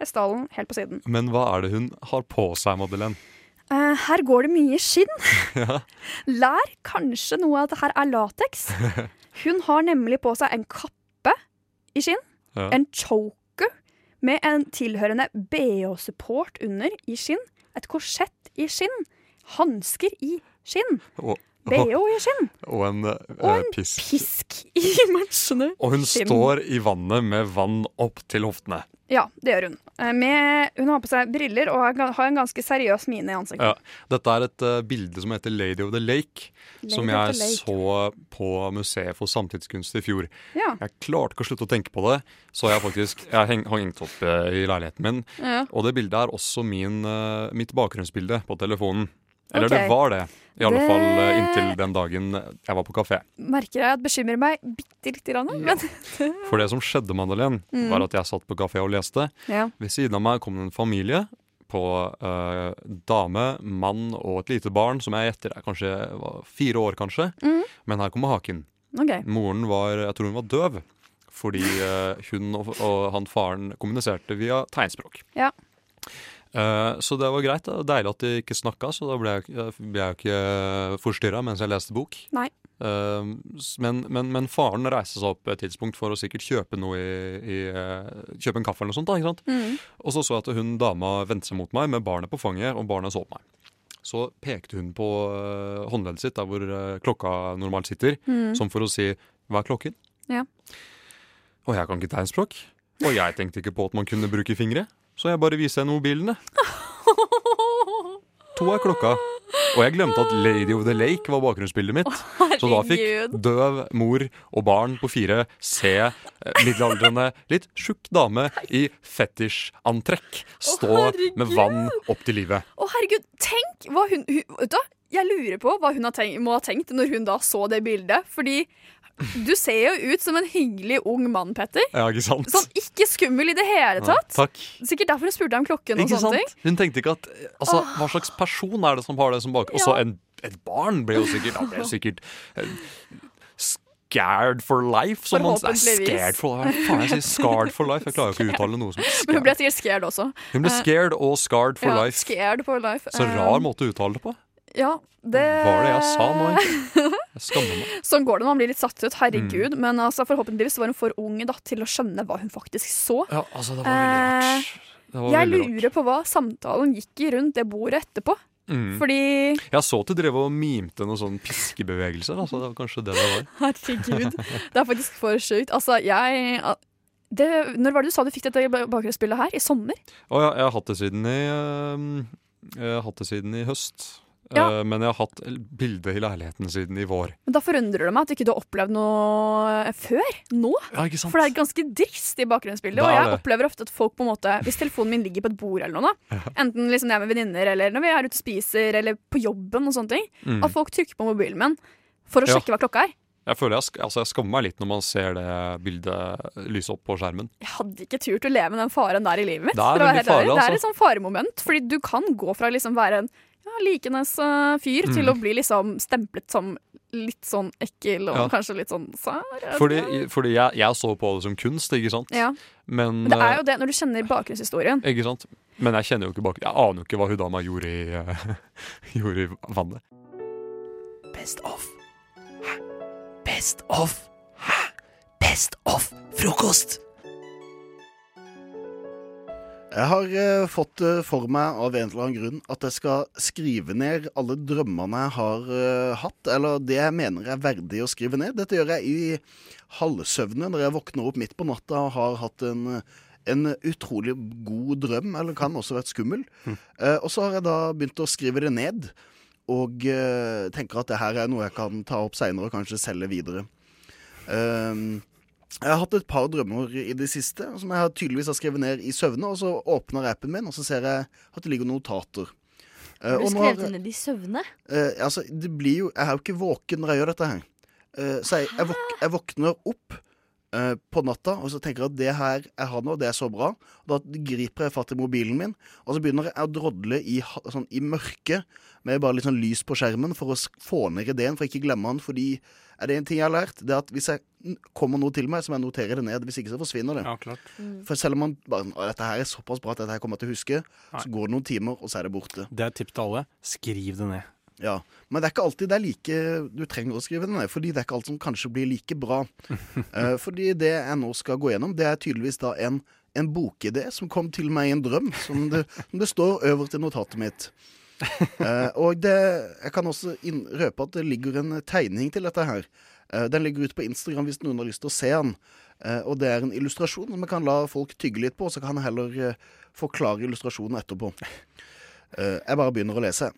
hestehalen helt på siden. Men hva er det hun har på seg, Madeleine? Uh, her går det mye skinn. Ja. Lær kanskje noe av det her er lateks. Hun har nemlig på seg en kappe i skinn, Ja. en choker med en tilhørende BH-support under i skinn, et korsett i skinn, hansker i skinn, Og, BH i skinn, og en, eh, Og en pisk. pisk i matchende Og hun skinn. står i vannet med vann opp til hoftene. Ja, det gjør hun. Eh, Med, hun har på seg briller og har en ganske seriøs mine i ansiktet. Ja. Dette er et uh, bilde som heter Lady of the Lake, som Lady som jeg Lake. så på Museet for samtidskunst i fjor. Ja. Jeg klarte ikke å slutte å tenke på det, så jeg faktisk jeg heng, hengt opp eh, i leiligheten min. Ja. Og det bildet er også min, uh, mitt bakgrunnsbilde på telefonen. Eller okay. det var det, i alle Det- fall eh, inntil den dagen jeg var på kafé. Merker jeg at bekymrer meg bitte lite grann. Men, For det som skjedde, Madeleine, Mm. var at jeg satt på kafé og leste. ja. Ved siden av meg kom det en familie på uh, dame, mann og et lite barn, som jeg gjetter er kanskje var fire år, kanskje. Mm. Men her kommer haken. Okay. Moren var Jeg tror hun var døv. fordi uh, hun og, og han faren kommuniserte via tegnspråk. Ja. Eh, så det var greit. Da. deilig at de ikke snakka, så da ble jeg, eh, ble jeg ikke forstyrra mens jeg leste bok. Nei. Eh, men, men, men faren reiste seg opp et tidspunkt for å sikkert kjøpe noe i, i eh, Kjøpe en kaffe eller noe sånt. da, ikke sant? Mm. Og så så jeg at hun dama vendte seg mot meg med barnet på fanget, og barnet så på meg. Så pekte hun på uh, håndleddet sitt, der hvor eh, klokka normalt sitter, Mm. som for å si 'hva er klokken?' Ja. Og jeg kan ikke tegnspråk. Og jeg tenkte ikke på at man kunne bruke fingre, så jeg bare viser henne mobilene. To er klokka. Og jeg glemte at Lady of the Lake var bakgrunnsbildet mitt. Så da fikk døv mor og barn på fire se eh, middelaldrende, litt tjukk dame i fetisjantrekk stå med vann opp til livet. Å, herregud, tenk hva hun, hun Vet du? Jeg lurer på hva hun har tenkt, må ha tenkt når hun da så det bildet. Fordi du ser jo ut som en hyggelig ung mann, Petter. Ja, ikke sant? Sånn ikke skummel i det hele Ja, tatt. takk. Sikkert derfor hun spurte om klokken og Ikke sånne ting. Hun tenkte ikke at Altså, hva slags person er det som har det som bak... Ja. en, et barn ble jo sikkert Han ble sikkert en, Scared for life, som man sier. Scared for life. Faen jeg sier scarred for life? Jeg klarer jo ikke å uttale noe som Men hun scared. ble sikkert scared også. Hun ble scared og scarred for ja, life. Scared for life. Så Eh, rar måte å uttale det på. Ja, det var det jeg sa nå, egentlig? Jeg skammer meg. Sånn går det når man blir litt satt ut. Mm. Herregud. Men altså, forhåpentligvis var hun for ung da, til å skjønne hva hun faktisk så. Ja, altså, det var veldig rart. Det var Eh, Jeg veldig rart. lurer på hva samtalen gikk i rundt det bordet etterpå. Mm. Fordi Jeg så at du drev og mimte noen sånn piskebevegelser. Altså, det var kanskje det det var. Herregud, det er faktisk for sjukt. Altså, jeg det, Når var det du sa du fikk dette bakgrunnsspillet her? I sommer? Å, ja, jeg har hatt det siden i øh, hatt det siden i høst. Ja. Eh, men jeg har hatt bilde i leiligheten siden i vår. Men Da forundrer det meg at ikke du har opplevd noe før. Nå. Ja, ikke sant? For det er et ganske dristig bakgrunnsbilde. Og jeg det. opplever ofte at folk på en måte Hvis telefonen min ligger på et bord, eller noe, da, enten liksom jeg er med venninner, eller når vi er ute og spiser, eller på jobben, og sånne ting, Mm. at folk trykker på mobilen min for å Ja. sjekke hva klokka er. Jeg føler jeg, altså, jeg skammer meg litt når man ser det bildet lyse opp på skjermen. Jeg hadde ikke turt å leve med den faren der i livet mitt. Det er å helt ærlig. Det er altså. et sånn faremoment. Fordi du kan gå fra liksom være en ja, likende eh, fyr til Mm. å bli liksom stemplet som litt sånn ekkel og Ja. kanskje litt sånn sær. Fordi, fordi jeg, jeg så på det som kunst, ikke sant? Ja. Men, Men det er eh, jo det når du kjenner bakgrunnshistorien. Ikke sant? Men jeg kjenner jo ikke bak Jeg aner jo ikke hva hun dama gjorde i, eh, gjorde i vannet. Best of. Hæ? Best of. Hæ? Best of frokost. Jeg har eh, fått eh, for meg av en eller annen grunn at jeg skal skrive ned alle drømmene jeg har eh, hatt, eller det jeg mener er verdig å skrive ned. Dette gjør jeg i halvsøvne når jeg våkner opp midt på natta og har hatt en, en utrolig god drøm, eller kan også vært skummel. Eh, og så har jeg da begynt å skrive det ned, og eh, tenker at det her er noe jeg kan ta opp seinere og kanskje selge videre. Um, jeg har hatt et par drømmer i det siste som jeg tydeligvis har skrevet ned i søvne. Og så åpner jeg appen min, og så ser jeg at det ligger notater. Eh, Har du skrevet har- det ned i søvne? Eh, altså, det blir jo Jeg er jo ikke våken når jeg gjør dette her. Eh, så jeg, jeg, våk, jeg våkner opp eh, på natta og så tenker jeg at det her jeg har nå, det er så bra. Og da griper jeg fatt i mobilen min, og så begynner jeg å drodle i, sånn, i mørket med bare litt sånn lys på skjermen for å få ned ideen, for ikke glemme den. Fordi er det en ting jeg har lært, det er at hvis jeg kommer noe til meg, så må jeg notere det ned. Hvis ikke så forsvinner det. Ja, klart. For selv om man bare «Å, Dette her er såpass bra at dette her kommer jeg til å huske, så går det noen timer, og så er det borte. Det er et tips til alle. Skriv det ned. Ja, Men det er ikke alltid det er like du trenger å skrive det ned. Fordi det er ikke alt som kanskje blir like bra. uh, fordi det jeg nå skal gå gjennom, det er tydeligvis da en, en bokidé som kom til meg i en drøm. Som det, som det står øverst i notatet mitt. Uh, og det, jeg kan også inn, røpe at det ligger en tegning til dette her. Uh, den ligger ute på Instagram hvis noen har lyst til å se den. Og det er en illustrasjon som jeg kan la folk tygge litt på, så kan jeg heller forklare illustrasjonen etterpå. Jeg bare begynner å lese.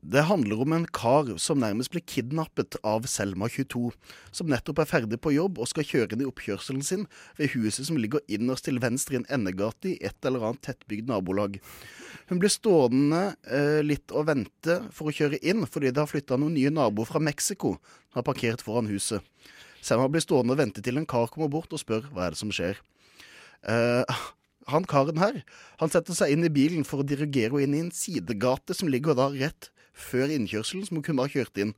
Det handler om en kar som nærmest blir kidnappet av Selma 22, som nettopp er ferdig på jobb og skal kjøre inn i oppkjørselen sin ved huset som ligger innerst til venstre i en endegate i et eller annet tettbygd nabolag. Hun blir stående eh, litt og vente for å kjøre inn, fordi det har flytta noen nye naboer fra Mexico har parkert foran huset. Selma blir stående og vente til en kar kommer bort og spør hva er det som skjer. Eh, han karen her, han setter seg inn i bilen for å dirigere henne inn i en sidegate som ligger da rett før innkjørselen, som hun kunne ha kjørt inn.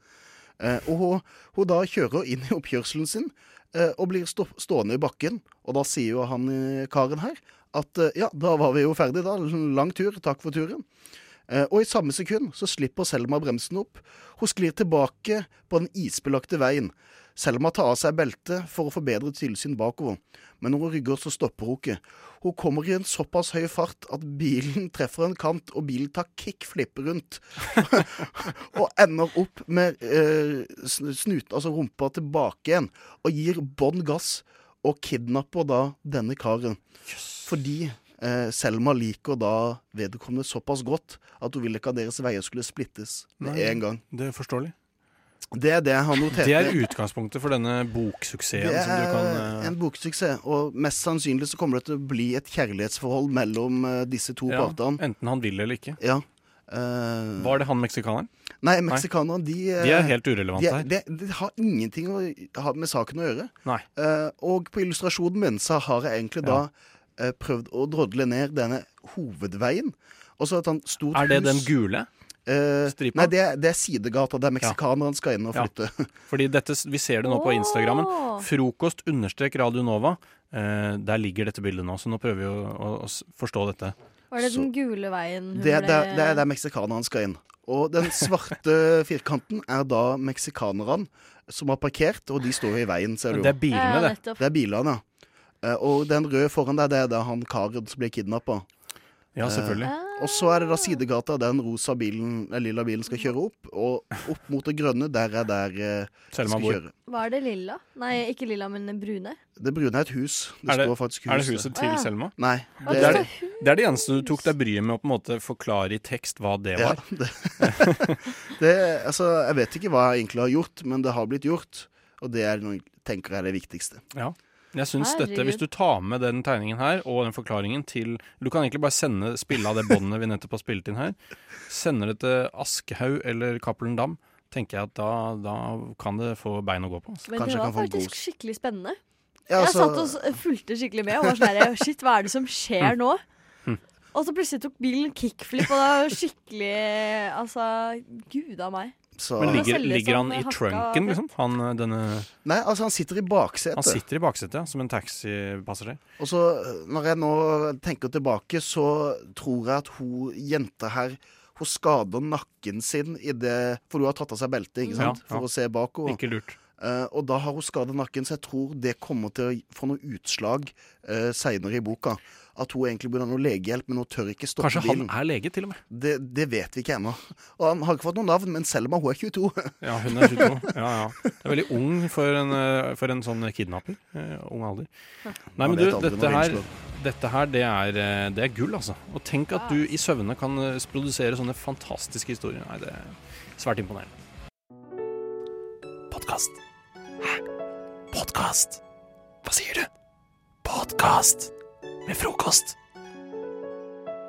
Eh, og hun, hun da kjører inn i oppkjørselen sin, eh, og blir stå stående i bakken. Og da sier jo han eh, karen her at ja, da var vi jo ferdig, da. Lang tur, takk for turen. Og i samme sekund så slipper Selma bremsen opp. Hun sklir tilbake på den isbelagte veien. Selma tar av seg beltet for å få bedre tilsyn bakover, men når hun rygger, så stopper hun ikke. Hun kommer i en såpass høy fart at bilen treffer en kant, og bilen tar kickflip rundt. og ender opp med eh, snuten, altså rumpa, tilbake igjen, og gir bånn gass, og kidnapper da denne karen. Fordi eh, Selma liker da vedkommende såpass godt at hun vil ikke at deres veier skulle splittes med Nei. en gang. Det er forståelig. Det er det han noterte. Det er utgangspunktet for denne boksuksessen Det som du kan er eh, en boksuksess, og mest sannsynlig så kommer det til å bli et kjærlighetsforhold mellom uh, disse to ja, partene. Enten han vil eller ikke. Ja. Uh... Var det han meksikaneren? Nei, meksikanerne, de De er helt urelevante her. her. det, de, har ingenting å ha med saken å gjøre. Nei. Og på illustrasjonen min så har jeg egentlig da eh, prøvd å drodle ned denne hovedveien. Og så et sånt stort Er det hus. den gule? Stripa? Nei, det, er- det er sidegata der meksikanerne skal inn og Ja. flytte. Fordi dette, vi ser det nå på Instagrammen. Frokost understrek Radio Nova. Uh, der ligger dette bildet nå, så nå prøver vi å, å, å forstå dette. Var det Så- den gule veien Det, er ble der- det er der meksikanerne skal inn. Og den svarte firkanten er da meksikanerne som har parkert, og de står i veien, ser du. Det er bilene, det. Det er bilene, ja. Uh, Og den røde foran deg, det er da han karen som ble kidnappa. Ja, selvfølgelig. Og så er det da sidegata der den rosa bilen, den lilla bilen skal kjøre opp. Og opp mot det grønne, der er der eh, Selma skal bor. kjøre. Var det lilla? Nei, ikke lilla, men brune. Det brune er et hus. Det, Er det- står faktisk hus Er det huset til. Selma? Nei. Det, Det er det, er det eneste du tok deg bryet med å på en måte forklare i tekst hva det ja, var. det, det Altså, jeg vet ikke hva jeg egentlig har gjort, men det har blitt gjort. Og det er noe, tenker jeg er det viktigste. Jeg synes dette, Hvis du tar med den tegningen her og den forklaringen til Du kan egentlig bare sende spille av det båndet vi nettopp har spilt inn her. Sender det til Aschehoug eller Cappelen Dam, tenker jeg at da, da kan det få bein å gå på. Men Kanskje det var kan faktisk god- skikkelig spennende. Ja, Jeg altså, satt og fulgte skikkelig med og var sånn her Shit, hva er det som skjer nå? Hm. Og så plutselig tok bilen kickflip, og det var skikkelig Altså, gud a meg. Så, Men ligger, ligger han i trunken, liksom? Han, eh, denne, Nei, altså, han sitter i baksetet. han sitter i baksetet, ja, som en taxipassasjer. Og så, når jeg nå tenker tilbake, så tror jeg at hun jenta her Hun skader nakken sin i det For hun har tatt av seg beltet, ikke sant? Ja, ja. For å se bak henne. Ikke lurt. Uh, og da har hun skadet nakken, så jeg tror det kommer til å få noe utslag uh, seinere i boka. At hun egentlig burde ha noe legehjelp, men hun tør ikke stoppe Kanskje han er lege, til og med. Det, det vet vi ikke ennå. Og han har ikke fått noe navn, men Selma hun er 22. Ja, hun er 22. Ja, ja. Det er veldig ung for en, eh, for en sånn kidnapper. Uh, ung alder. Nei, men du, dette her, dette her det, er, eh, det er gull, altså. Og tenk at du i søvne kan produsere sånne fantastiske historier. Nei, det er svært imponerende. Podkast. Hæ? Podkast? Hva sier du? Podkast med frokost.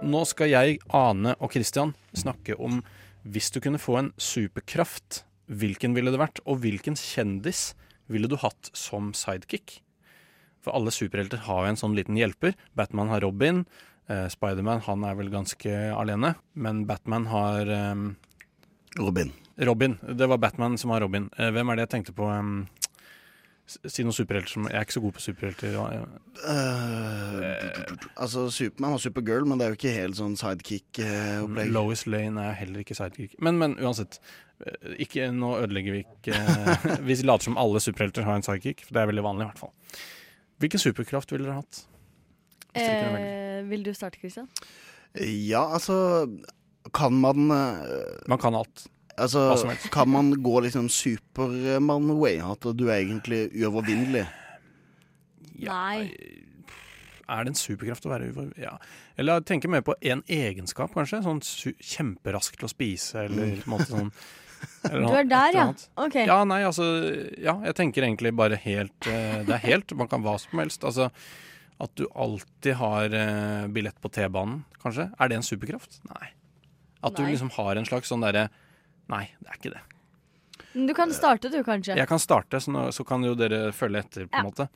Nå skal jeg, Ane og Christian snakke om hvis du kunne få en superkraft, hvilken ville det vært? Og hvilken kjendis ville du hatt som sidekick? For alle superhelter har jo en sånn liten hjelper. Batman har Robin. Eh, Spiderman han er vel ganske alene. Men Batman har eh, Robin. Robin. Det var Batman som har Robin. Eh, hvem er det jeg tenkte på? s- si noen superhelter som Jeg er ikke så god på superhelter. eh, Eh, altså, Supermann og Supergirl, men det er jo ikke helt sånn sidekick-opplegg. Lois Lane er heller ikke sidekick. Men, men uansett. eh, Ikke, nå ødelegger vi ikke eh, Vi later som alle superhelter har en sidekick, for det er veldig vanlig. i hvert fall Hvilken superkraft ville dere hatt? Eh, vil du starte, Christian? ja, altså Kan man uh, Man kan alt. Altså, kan man gå liksom Supermann-way? At du er egentlig uovervinnelig? Nei. Er det en superkraft å være uovervinnelig? Ja. Eller tenke mer på en egenskap, kanskje. Sånn su kjemperask til å spise, eller på en måte sånn eller Du er der, ja. OK. Ja, nei, altså Ja, jeg tenker egentlig bare helt eh, Det er helt Man kan hva som helst. Altså at du alltid har eh, billett på T-banen, kanskje. Er det en superkraft? Nei. At du liksom har en slags sånn derre Nei, det er ikke det. Men Du kan starte, du, kanskje. Jeg kan starte, så, nå, så kan jo dere følge etter, på en Ja. måte.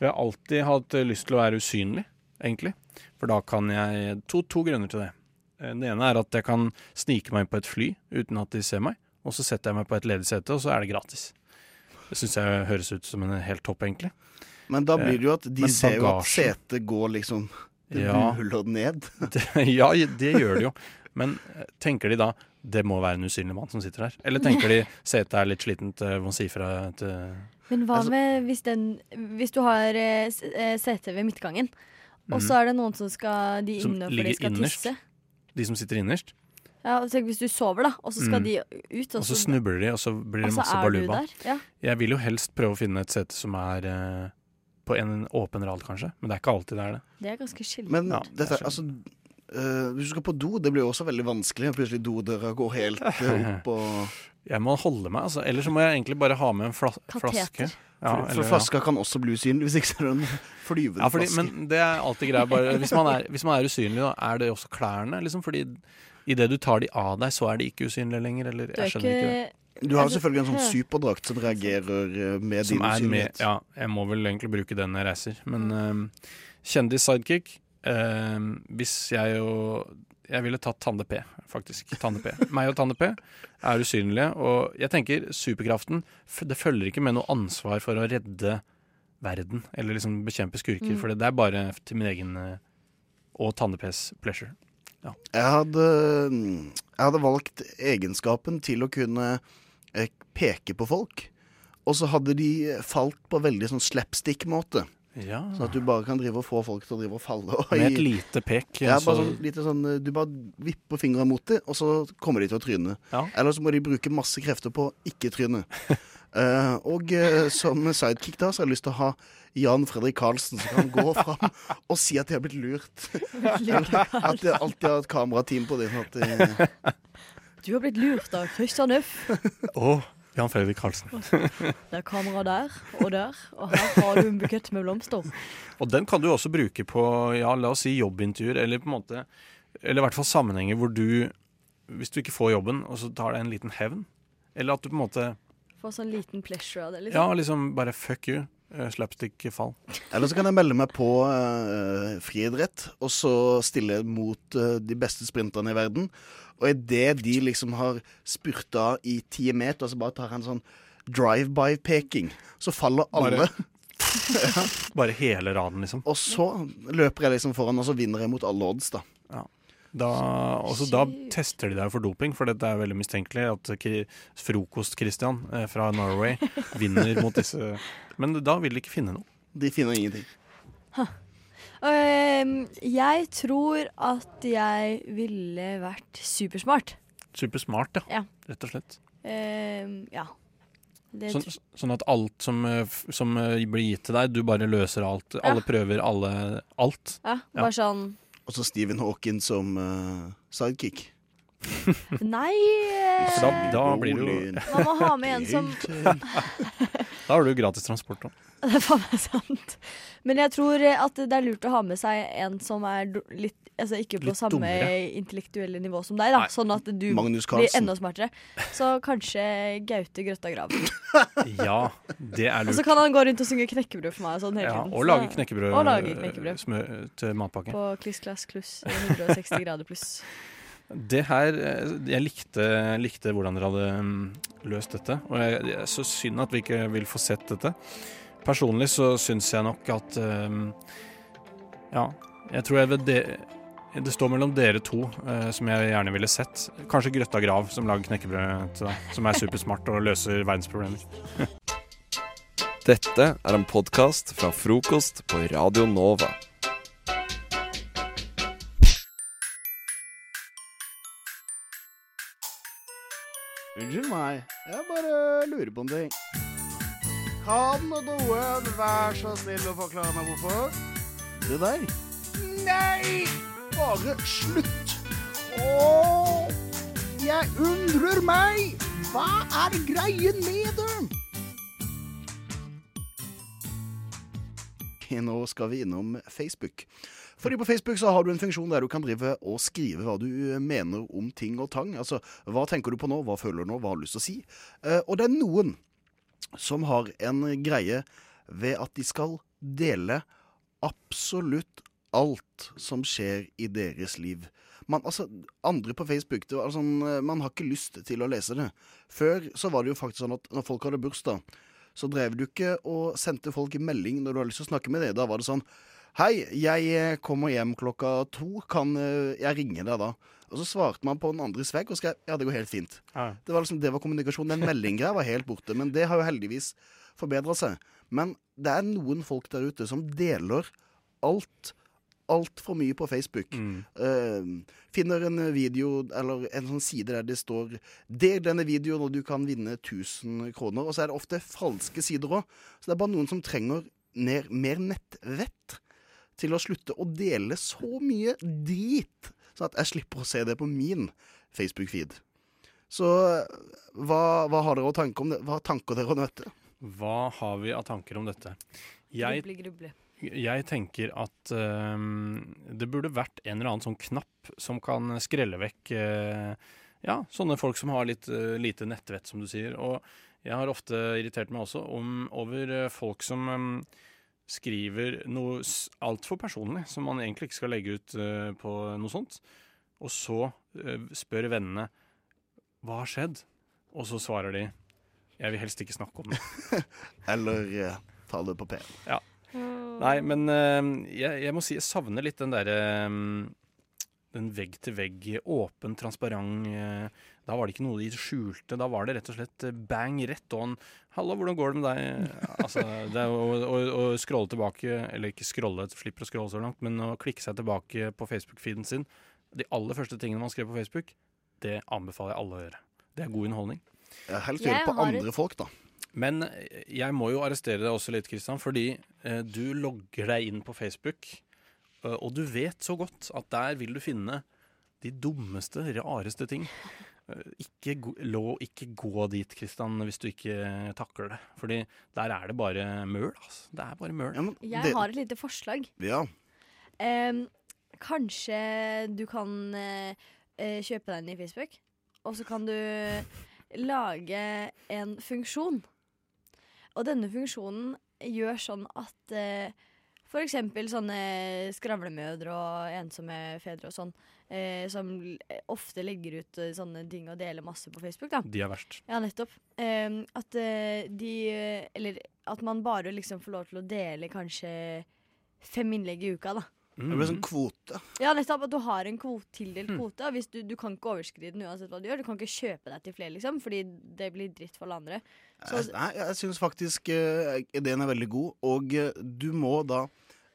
Jeg har alltid hatt eh, lyst til å være usynlig, egentlig. For da kan jeg To, to grunner til det. Eh, Den ene er at jeg kan snike meg inn på et fly uten at de ser meg. Og så setter jeg meg på et ledig sete, og så er det gratis. Det syns jeg høres ut som en helt topp, egentlig. Men da blir det jo at de Men ser jo at setet går liksom Det Ja. buler ned. Det, ja, det gjør det jo. Men eh, tenker de da det må være en usynlig mann som sitter der. Eller tenker de setet er litt slitent, eh, må si fra til Men hva Altså- med hvis, den, hvis du har eh, eh, sete ved midtgangen, og så er det noen som skal De Mhm. Som inne, for de skal innerst? tisse. de som sitter innerst? Ja, og tenk hvis du sover, da, og så skal Mm. de ut, Og så snubler de, og så blir det masse baluba. Ja. Jeg vil jo helst prøve å finne et sete som er eh, på en åpen rad, kanskje. Men det er ikke alltid det er det. Det er ganske sjeldent. Men Ja, dette, altså eh, Hvis du skal på do, det blir jo også veldig vanskelig. Plutselig dodøra går helt eh, opp og Jeg må holde meg, altså. Eller så må jeg egentlig bare ha med en flas Kateter. flaske. Ja, For, eller- for flaska kan også bli usynlig, hvis ikke så er det en flyvende Ja, fordi, flaske. men det er alltid greia. Bare, hvis, man er, hvis man er usynlig, da, er det også klærne? Liksom, fordi idet du tar de av deg, så er de ikke usynlige lenger. Eller, Du er jeg skjønner ikke det. Du har jo selvfølgelig en sånn superdrakt som reagerer eh, med Som din usynlighet. med, ja, jeg må vel egentlig bruke den når jeg reiser. Men eh, kjendis-sidekick Hvis jeg jo Jeg ville tatt Tande P, faktisk. Tande P. Meg og Tande P er usynlige. Og jeg tenker superkraften Det følger ikke med noe ansvar for å redde verden. Eller liksom bekjempe skurker. Mm. For det er bare til min egen eh, og Tande Ps pleasure. Jeg hadde, jeg hadde valgt egenskapen til å kunne eh, peke på folk. Og så hadde de falt på veldig sånn slapstick-måte. Ja. Sånn at du bare kan drive og få folk til å drive og falle. Og Med et i- lite pek. ja, så- bare sånn, lite sånn, eh, du bare vipper fingeren mot dem, og så kommer de til å tryne. Ja. Eller så må de bruke masse krefter på å ikke tryne. uh, og uh, som sidekick da, så har jeg lyst til å ha Jan Fredrik Karlsen som kan gå fram og si at de har blitt lurt. at de alltid har et kamerateam på dem. At de, Du har blitt lurt av Christian F. Å, Jan Fredrik Karlsen. Det er kamera der og der, og her har du en bukett med blomster. Og den kan du også bruke på ja, la oss si jobbintervjuer, eller på en måte Eller i hvert fall sammenhenger hvor du Hvis du ikke får jobben, og så tar det en liten hevn. Eller at du på en måte Får sånn liten pleasure av det, liksom. Ja, liksom. liksom bare fuck you. Eh, Slapstick-fall. eller så kan jeg melde meg på uh, friidrett, og så stille mot uh, de beste sprinterne i verden. Og idet de liksom har spurta i ti meter, så bare tar han sånn drive-by-peking. Så faller alle. Bare- Bare hele raden, liksom. Og så løper jeg liksom foran, og så vinner jeg mot alle odds, da. Da, også da tester de deg for doping, for dette er veldig mistenkelig at Frokost-Christian eh, fra Norway vinner mot disse Men da vil de ikke finne noe. De finner ingenting. Uh, jeg tror at jeg ville vært supersmart. Supersmart, ja. Ja. Rett og slett. Uh, ja. Det Sånn, sånn at alt som, eh, som eh, blir gitt til deg, du bare løser alt. Alle prøver alle alt. ja, bare sånn Og så Stephen Hawking som uh, sidekick. Nei da, da blir det jo Man må ha med en som Da har du gratis transport. Da. Det er faen meg sant. Men jeg tror at det er lurt å ha med seg en som er litt Altså ikke på Litt samme dummere. intellektuelle nivå som deg, da. Nei. Sånn at du blir enda smartere. Så kanskje Gaute Grøtta Graven. Ja, det er Og så kan han gå rundt og synge knekkebrød for meg sånn hele Ja, og lage knekkebrød, Og lage knekkebrød. smø, til matpakke. På kliss, klass, kluss. 160 grader pluss. Det her eh, Jeg likte, likte hvordan dere hadde mm, løst dette. Og jeg, jeg er så synd at vi ikke vil få sett dette. Personlig så syns jeg nok at um, Ja, jeg tror jeg ved de, Det står mellom dere to, eh, som jeg gjerne ville sett. Kanskje Grøtta Grav, som lager knekkebrød til deg. Som er supersmart og løser verdensproblemer. Dette er en podkast fra frokost på Radio Nova. Unnskyld meg, jeg bare lurer på en ting. Kan noen være så snill å forklare meg hvorfor? Det der? Nei! Bare slutt! Åh, jeg undrer meg! Hva er greien med dem? Nå skal vi innom Facebook. Fordi på Facebook så har du en funksjon der du kan drive og skrive hva du mener om ting og tang. Altså, hva tenker du på nå, hva føler du nå, hva har du lyst til å si? Eh, og det er noen som har en greie ved at de skal dele absolutt alt som skjer i deres liv. Man, altså, andre på Facebook det var eh, Man har ikke lyst til å lese det. Før så var det jo faktisk sånn at når folk hadde bursdag, så drev du ikke og sendte folk melding når du hadde lyst til å snakke med dem. Da var det sånn Hei, jeg eh, kommer hjem klokka to. Kan eh, jeg ringe deg da? Og så svarte man på den andres vegg og skrev ja, det går helt fint. Ja. Det var liksom, det var kommunikasjon. Den meldinggreia var helt borte. Men det har jo heldigvis forbedra seg. Men det er noen folk der ute som deler alt altfor mye på Facebook. Mm. Uh, finner en video eller en sånn side der det står 'Del denne videoen, og du kan vinne 1000 kroner'. Og så er det ofte falske sider òg. Så det er bare noen som trenger ned, mer nettvett til å slutte å dele så mye drit, sånn at jeg slipper å se det på min Facebook-feed. Så hva, hva har dere å tanke om det? Hva tanker dere om dette? Hva har vi av tanker om dette? Jeg, Gruble, gruble. Jeg tenker at ehm, det burde vært en eller annen sånn knapp som kan skrelle vekk eh, ja, sånne folk som har litt eh, lite nettvett, som du sier. Og jeg har ofte irritert meg også om, over eh, folk som ehm, skriver noe altfor personlig, som man egentlig ikke skal legge ut uh, på noe sånt. Og så uh, spør vennene hva har skjedd? Og så svarer de jeg vil helst ikke snakke om det. Eller uh, ta det på P. Nei, men eh, jeg, jeg må si jeg savner litt den derre Den vegg-til-vegg, åpen, transparent eh, Da var det ikke noe de skjulte. Da var det rett og slett eh, bang rett on. 'Hallo, hvordan går det med deg?' Altså, det er å, å, å scrolle tilbake, eller ikke scrolle, slipper å scrolle så langt, men å klikke seg tilbake på Facebook-feeden sin De aller første tingene man skrev på Facebook, det anbefaler jeg alle å gjøre. Det er god underholdning. Ja, helst gjøre det på et- andre folk, da. Men eh, jeg må jo arrestere deg også litt, Kristian, fordi eh, du logger deg inn på Facebook, eh, og du vet så godt at der vil du finne de dummeste, rareste ting. Ikke, gå- lå, ikke gå dit, Kristian, hvis du ikke takler det. Fordi der er det bare møl, altså. Det er bare møl. Ja, men Jeg det- har et lite forslag. Ja. Em, kanskje du kan eh, eh, kjøpe deg inn i Facebook, og så kan du lage en funksjon. Og denne funksjonen gjør sånn at eh, for eksempel sånne skravlemødre og ensomme fedre og sånn, eh, som ofte legger ut eh, sånne ting og deler masse på Facebook, da. De er verst. Ja, nettopp. Eh, at eh, de Eller at man bare liksom får lov til å dele kanskje fem innlegg i uka, da. Det blir sånn kvote. Ja, nettopp. At du har en kvot, tildelt Mm. kvote. og Hvis du, du kan ikke overskride den uansett hva du gjør. Du kan ikke kjøpe deg til flere, liksom, fordi det blir dritt for alle andre. Så, nei, jeg syns faktisk uh, ideen er veldig god, og uh, du må da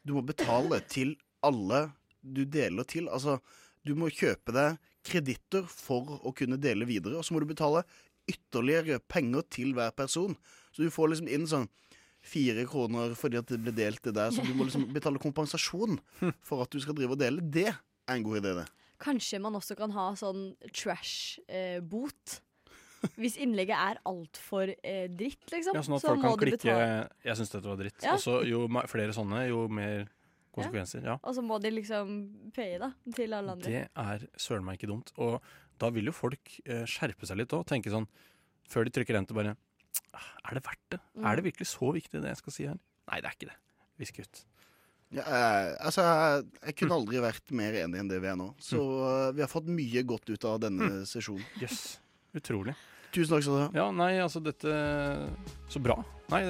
Du må betale til alle du deler til. Altså, du må kjøpe deg kreditter for å kunne dele videre, og så må du betale ytterligere penger til hver person. Så du får liksom inn sånn fire kroner fordi at det ble delt det der, så du må liksom betale kompensasjon for at du skal drive og dele. Det er en god idé, det. kanskje man også kan ha sånn trash-bot. Hvis innlegget er altfor eh, dritt, liksom. Ja, sånn at så folk må kan du klikke betale. 'Jeg syns dette var dritt'. Ja. Og så jo flere sånne, jo mer konsekvenser. Ja. Og så må de liksom paye, da, til alle andre. Det er søren meg ikke dumt. Og da vil jo folk eh, skjerpe seg litt òg. Tenke sånn før de trykker enter, bare "Ah, Er det verdt det? Mm. Er det virkelig så viktig, det jeg skal si her? Nei, det er ikke det. Visk ut. Ja, eh, altså, jeg, jeg kunne aldri vært mer enig enn det vi er nå. Så eh, vi har fått mye godt ut av denne sesjonen. Jøss. Utrolig. Tusen takk skal du ha. Ja, nei, altså dette Så bra. Nei,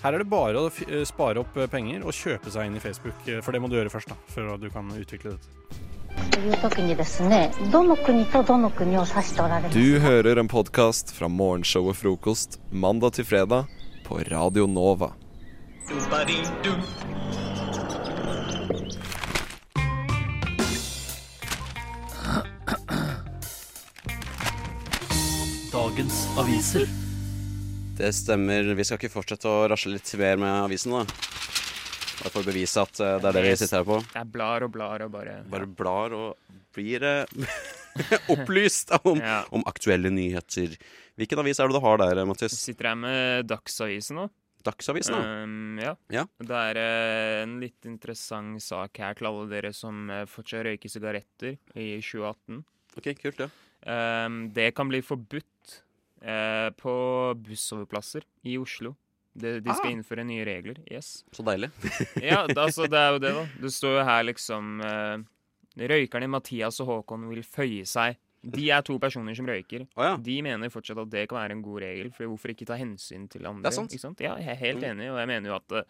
her er det bare å eh, spare opp eh, penger og kjøpe seg inn i Facebook. Eh, for det må du gjøre først, da, før du kan utvikle dette. Du hører en podkast fra morgenshow og frokost mandag til fredag på Radio Nova. Aviser. Det stemmer. Vi skal ikke fortsette å rasle litt mer med avisen, da. Bare for å bevise at eh, det er det vi sitter her på. Jeg blar og blar og bare Bare blar og blir eh, opplyst om, Ja. om aktuelle nyheter. Hvilken avis er det du har der, Mattis? Sitter her med Dagsavisen nå. Dagsavisen, da? Um, ja. Ja. Det er eh, en litt interessant sak her til alle dere som uh, fortsatt røyker sigaretter i 2018. Ok, kult, ja. Um, det kan bli forbudt eh, på bussoverplasser i Oslo. De, de skal Ah. innføre nye regler. Yes. Så deilig. ja, altså, det er jo det, da. Det står jo her liksom eh, Røykerne Mathias og Håkon vil føye seg De er to personer som røyker. Oh, ja. De mener fortsatt at det kan være en god regel, for hvorfor ikke ta hensyn til andre? Det er sant. Ikke sant? Ja, jeg er helt Mm. enig, og jeg mener jo at eh,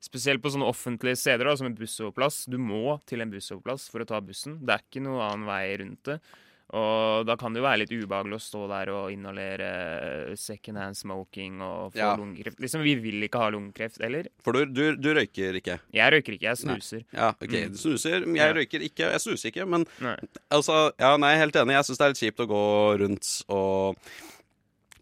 spesielt på sånne offentlige steder, da, som en bussoverplass, du må til en bussoverplass for å ta bussen. Det er ikke noen annen vei rundt det. Og da kan det jo være litt ubehagelig å stå der og inhalere second hand smoking og få Ja. lungekreft. Liksom, vi vil ikke ha lungekreft, eller? For du, du, du røyker ikke? Jeg røyker ikke, jeg Nei. snuser. Ja, OK. Mm. Du snuser. Jeg Ja. Røyker ikke. Jeg snuser ikke, men Nei. altså Ja, nei, helt enig. Jeg syns det er litt kjipt å gå rundt og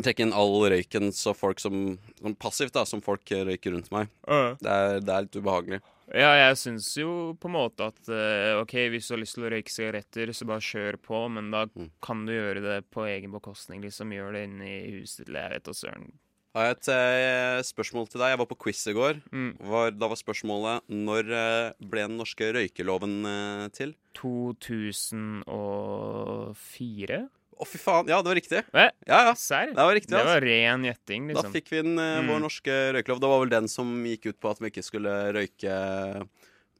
trekke inn all røyken så folk som, som Passivt, da, som folk røyker rundt meg. Uh. Det, er, det er litt ubehagelig. Ja, jeg syns jo på en måte at eh, OK, hvis du har lyst til å røyke sigaretter, så bare kjør på, men da Mm. kan du gjøre det på egen bekostning. Liksom gjør det inne i huset til jeg vet da søren. Har jeg et eh, spørsmål til deg? Jeg var på quiz i går. Mm. Var, da var spørsmålet når eh, ble den norske røykeloven eh, til? 2004? Å, fy faen. Ja, det var riktig. Ja, ja. Serr? Det var riktig, Det altså. var ren gjetting, Da liksom. fikk vi den, eh, Mm. vår norske røykelov. Det var vel den som gikk ut på at vi ikke skulle røyke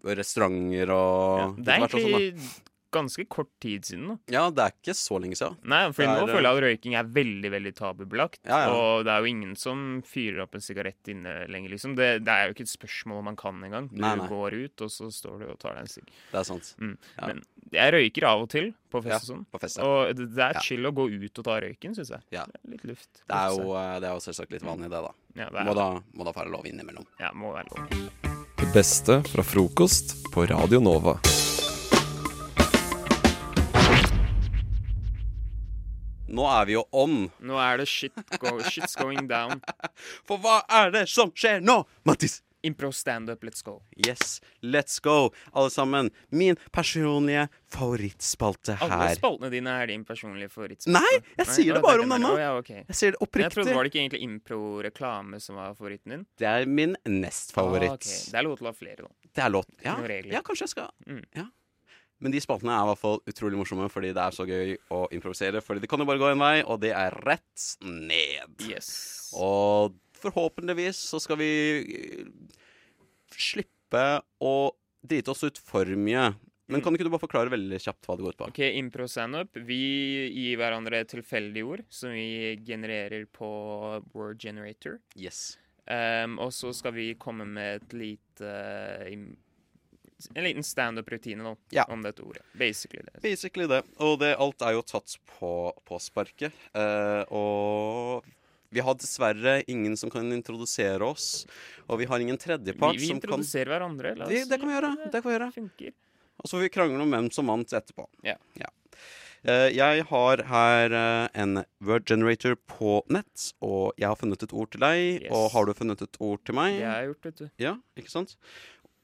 restauranter og Det er egentlig sånn, ganske kort tid siden, da. Ja, det er ikke så lenge siden. Nei, for nå er, føler jeg at røyking er veldig veldig tabubelagt. Ja, ja. Og det er jo ingen som fyrer opp en sigarett inne lenger, liksom. Det, det er jo ikke et spørsmål man kan engang. Du Nei, nei. går ut, og så står du og tar deg en sigg. Det er sant. Mm. Ja. Men jeg røyker av og til på fest og sånn. på fest, ja. Og det, det er Ja. chill å gå ut og ta røyken, syns jeg. Ja. Det er litt luft. Det er jo, eh, det er jo selvsagt litt vanlig, det, da. Ja, det er må, da må da være lov innimellom. Ja, må være lov. Det beste fra frokost på Radio Nova. Nå er vi jo on. Nå er det shit go, shit's going down. For hva er det som skjer nå, Mattis? Impro standup, let's go. Yes, let's go, alle sammen. Min personlige favorittspalte her. Alle spaltene dine er din personlige favorittspalte. Nei, jeg sier det bare om den denne. Oh, ja, okay. Jeg sier det Men Jeg trodde oppriktig. Var det ikke egentlig impro-reklame som var favoritten din? Det er min nest favoritt. Ah, okay. Det er lov til å ha flere, da. Det er lov. Ja, ja kanskje jeg skal Mm. ja. Men de spaltene er i hvert fall utrolig morsomme fordi det er så gøy å improvisere. Fordi det kan jo bare gå en vei, og det er rett ned. Yes. Og forhåpentligvis så skal vi eh, slippe å drite oss ut for mye. Men kan ikke du bare forklare veldig kjapt hva det går ut på? Ok, impro standup. Vi gir hverandre tilfeldige ord som vi genererer på word generator. Yes. Um, og så skal vi komme med et lite im- En liten standup-rutine nå Ja. om dette ordet. Basically det. Basically det. Og det, alt er jo tatt på, på sparket. Eh, og vi har dessverre ingen som kan introdusere oss. Og vi har ingen tredjepart Vi, vi som kan introduserer hverandre. La oss det, det kan vi gjøre. Det kan vi gjøre. funker. Og så får vi krangle om hvem som vant etterpå. Ja. Eh, jeg har her eh, en word generator på nett, og jeg har funnet et ord til deg. Yes. Og har du funnet et ord til meg? Det har jeg gjort, vet du. Ja, ikke sant?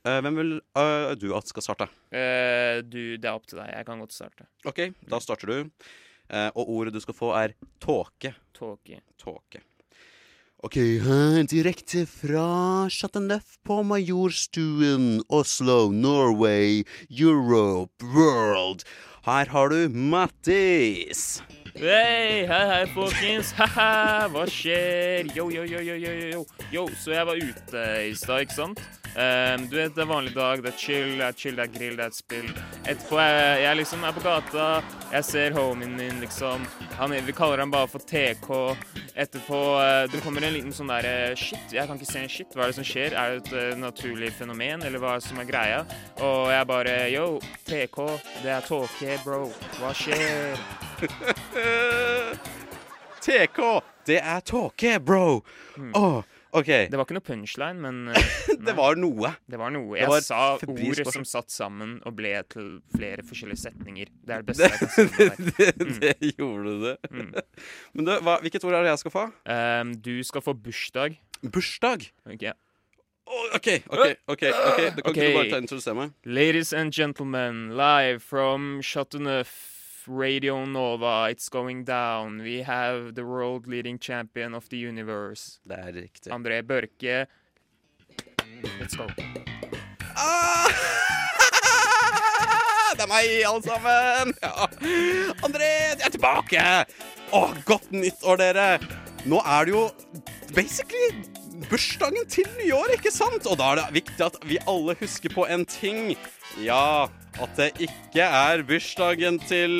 Eh, hvem vil uh, du at skal starte? Uh, du, det er opp til deg. Jeg kan godt starte. OK, da starter du. Uh, og ordet du skal få, er tåke. Tåke. Tåke. OK, direkte fra Chateauneuf på Majorstuen, Oslo, Norway, Europe, World. Her har du Mattis. Hei, hei, hei, folkens. Haha, hva skjer? Yo, yo, yo, yo, yo, yo. Yo, så jeg var ute i stad, ikke sant? Um, du vet, det er vanlig dag, det er chill, det er chill, det er grill, det er et spill. Etterpå jeg, jeg liksom er på gata, jeg ser homien min, liksom. Han, vi kaller han bare for TK. Etterpå uh, det kommer en liten sånn der eh, Shit, jeg kan ikke se en shit. Hva er det som skjer? Er det et uh, naturlig fenomen, eller hva som er greia? Og jeg bare Yo, TK, det er tåke, bro. Hva skjer? TK, det er tåke, bro. Åh, OK. Det var ikke noe punchline, men eh, Det var noe. Det var noe. Jeg var sa ordet som satt sammen og ble til flere forskjellige setninger. Det er det beste jeg kan si. Det, med deg. det, det gjorde det. Mm. Men du, hva, hvilket ord er det jeg skal få? Um, du skal få bursdag. Bursdag? Ok. Å, OK, OK. ok, ok Da kan Ok. ikke du bare ta introdusere meg? Ladies and gentlemen, live from Chateauneuf, Radio Nova, it's going down. We have the world leading champion of the universe. Det er riktig. André Børke. Let's go. Ah! Det er meg, alle sammen! Ja. André, jeg er tilbake! Å, godt nyttår, dere! Nå er det jo basically bursdagen til nyåret, ikke sant? Og da er det viktig at vi alle husker på en ting. Ja, at det ikke er bursdagen til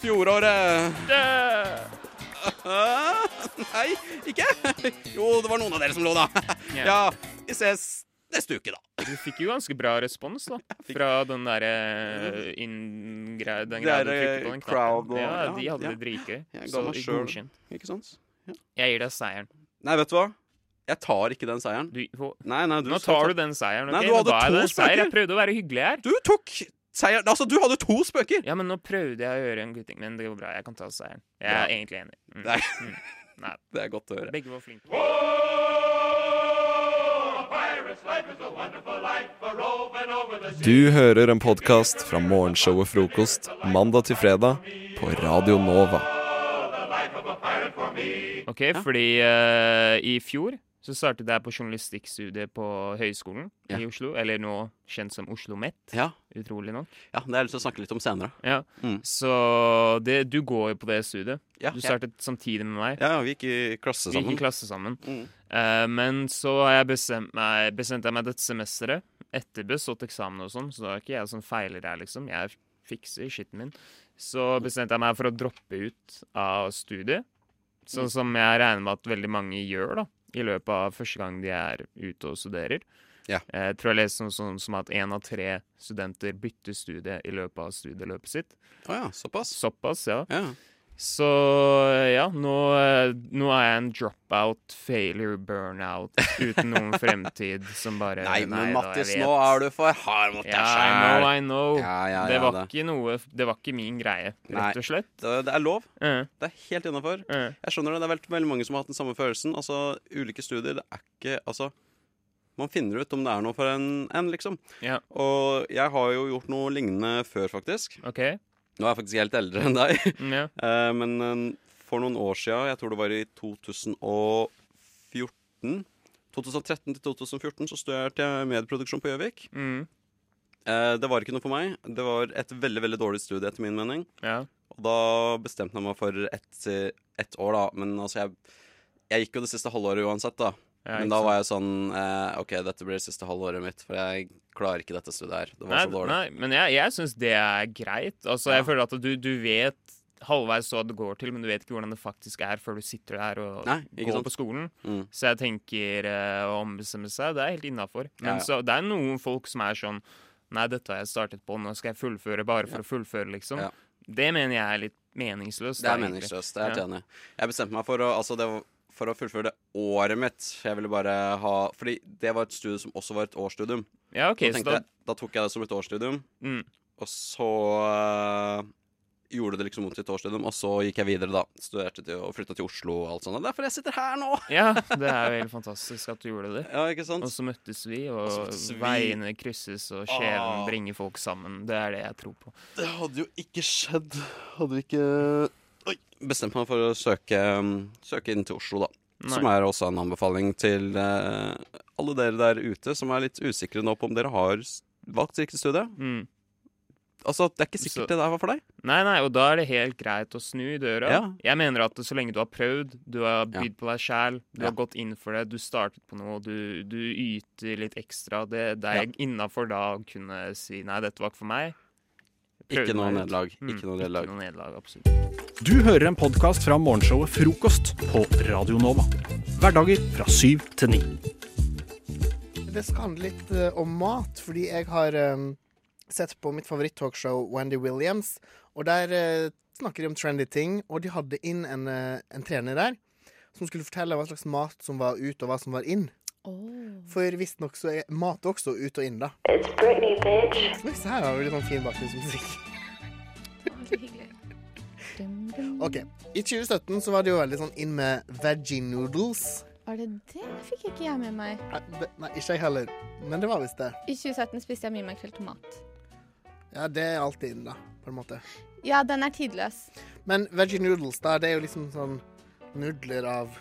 fjoråret. Nei, ikke? Jo, det var noen av dere som lo, da. Ja, vi ses neste uke, da. Du fikk jo ganske bra respons da fra den derre inn-greia Den greia du trykket på den eh, crowd og- Ja, de hadde det dritgøy. Jeg ga Så meg. Ikke sant? Jeg gir deg seieren. Nei, vet du hva? Jeg tar ikke den seieren. Nei, nei, du Nå tar du den seieren. Nei, du hadde jeg to seier. spøker. Jeg prøvde å være hyggelig her. Du tok seieren Altså, du hadde to spøker! Ja, men nå prøvde jeg å gjøre en gutting, men det går bra. Jeg kan ta seieren. Jeg er ja. egentlig enig. Mm. Nei. Mm. Nei. Det er godt å høre. Begge var flinke. Du hører en podkast fra morgenshowet Frokost mandag til fredag på Radio Nova. Ok, fordi uh, i fjor så startet jeg på journalistikkstudiet på Høgskolen Ja. i Oslo. Eller nå kjent som Oslo Met, Ja. utrolig nok. Ja, det har jeg lyst til å snakke litt om senere. Ja, Mm. Så det, du går jo på det studiet. Ja, du startet samtidig med meg. Ja, vi gikk i klasse Vi gikk sammen. i klasse sammen. Mm. Uh, men så har jeg bestemt meg, bestemte jeg meg dette semesteret, etter bestått eksamen og sånn, så da er ikke jeg som feiler her, liksom. Jeg fikser skitten min. Så bestemte jeg meg for å droppe ut av studiet. Sånn Mm. som jeg regner med at veldig mange gjør, da. I løpet av første gang de er ute og studerer. Ja. Jeg tror jeg leste noe sånn som at én av tre studenter bytter studie i løpet av studieløpet sitt. Oh ja, såpass? Såpass, ja. Ja. Så ja, nå, eh, nå er jeg en dropout, failure, burnout, uten noen fremtid som bare Nei, men nei, Mattis, nå er du for hard mot deg Ja, I know. Ja, ja, det, var. Ikke noe, det var ikke min greie, rett og slett. Det, det er lov. Eh, Det er helt innafor. eh. Jeg skjønner det. Det er veldig, veldig mange som har hatt den samme følelsen. Altså, Ulike studier, det er ikke Altså, man finner ut om det er noe for en, en liksom. Ja. Og jeg har jo gjort noe lignende før, faktisk. OK. Nå er jeg faktisk helt eldre enn deg. Mm, Ja. uh, men uh, for noen år siden, jeg tror det var i 2014 2013 til 2014 så studerte jeg medieproduksjon på Gjøvik. Mm. Uh, det var ikke noe for meg. Det var et veldig veldig dårlig studie, etter min mening. Ja. Og da bestemte jeg meg for ett et år, da. Men altså, jeg, jeg gikk jo det siste halvåret uansett, da. Ja, Men da var jeg sånn eh, OK, dette blir det siste halvåret mitt, for jeg klarer ikke dette studiet her. Det var Nei, så dårlig. nei, men jeg, jeg syns det er greit. Altså, Ja. Jeg føler at du, du vet halvveis hva det går til, men du vet ikke hvordan det faktisk er før du sitter der og Nei, går sant. på skolen. Mm. Så jeg tenker uh, å ombestemme seg, det er helt innafor. Men Ja, ja. så det er noen folk som er sånn Nei, dette har jeg startet på, nå skal jeg fullføre bare for å fullføre, liksom. Det mener jeg er litt meningsløst. Det er meningsløst. Det er helt enig. Jeg bestemte meg for å, altså det var, for å fullføre det året mitt. Jeg ville bare ha Fordi det var et studie som også var et årsstudium. Ja, ok, så da- jeg, da tok jeg det som et årsstudium. Mm. Og så uh, gjorde det liksom mot et årsstudium, og så gikk jeg videre, da. Studerte til og flytta til Oslo og alt sånt. Og derfor jeg sitter her nå! Ja, det er jo helt fantastisk at du gjorde det. Ja, ikke sant? Og så møttes vi, og møttes vi. veiene krysses, og sjelen Ah. bringer folk sammen. Det er det jeg tror på. Det hadde jo ikke skjedd Hadde vi ikke Oi. Bestemt meg for å søke, um, søke inn til Oslo, da. Nei. Som er også en anbefaling til eh, alle dere der ute som er litt usikre nå på om dere har s- valgt riktig studie. Mm. Altså, Det er ikke sikkert Så- det der var for deg. Nei, nei, og da er det helt greit å snu i døra. Ja. Jeg mener at så lenge du har prøvd, du har bydd på deg sjæl, du Ja. har gått inn for det, du startet på noe, du, du yter litt ekstra, det, det er Ja. innafor da å kunne si nei, dette var ikke for meg. Prøvde Ikke noe meg ut. nederlag. Mm, Ikke noe nederlag. Ikke noe nederlag, absolutt. Du hører en podkast fra morgenshowet Frokost på Radio Nova. Hverdager fra syv til ni. Det skal handle litt eh, om mat, fordi jeg har eh, sett på mitt favoritt-talkshow Wendy Williams, og der eh, snakker de om trendy ting, og de hadde inn en, eh, en trener der som skulle fortelle hva slags mat som var ut, og hva som var inn. For visstnok så er mat også ut og inn, da. It's Britney, bitch. Så her har vi litt sånn fin bakgrunnsmusikk. OK. I 2017 så var det jo veldig sånn inn med veggie noodles. Var det det? Fikk ikke jeg med meg. Nei, Nei, ikke jeg heller, men det var visst det. I 2017 spiste jeg mye makrell tomat. Ja, det er alltid inn, da, på en måte. Ja, den er tidløs. Men veggie noodles, da, det er jo liksom sånn nudler av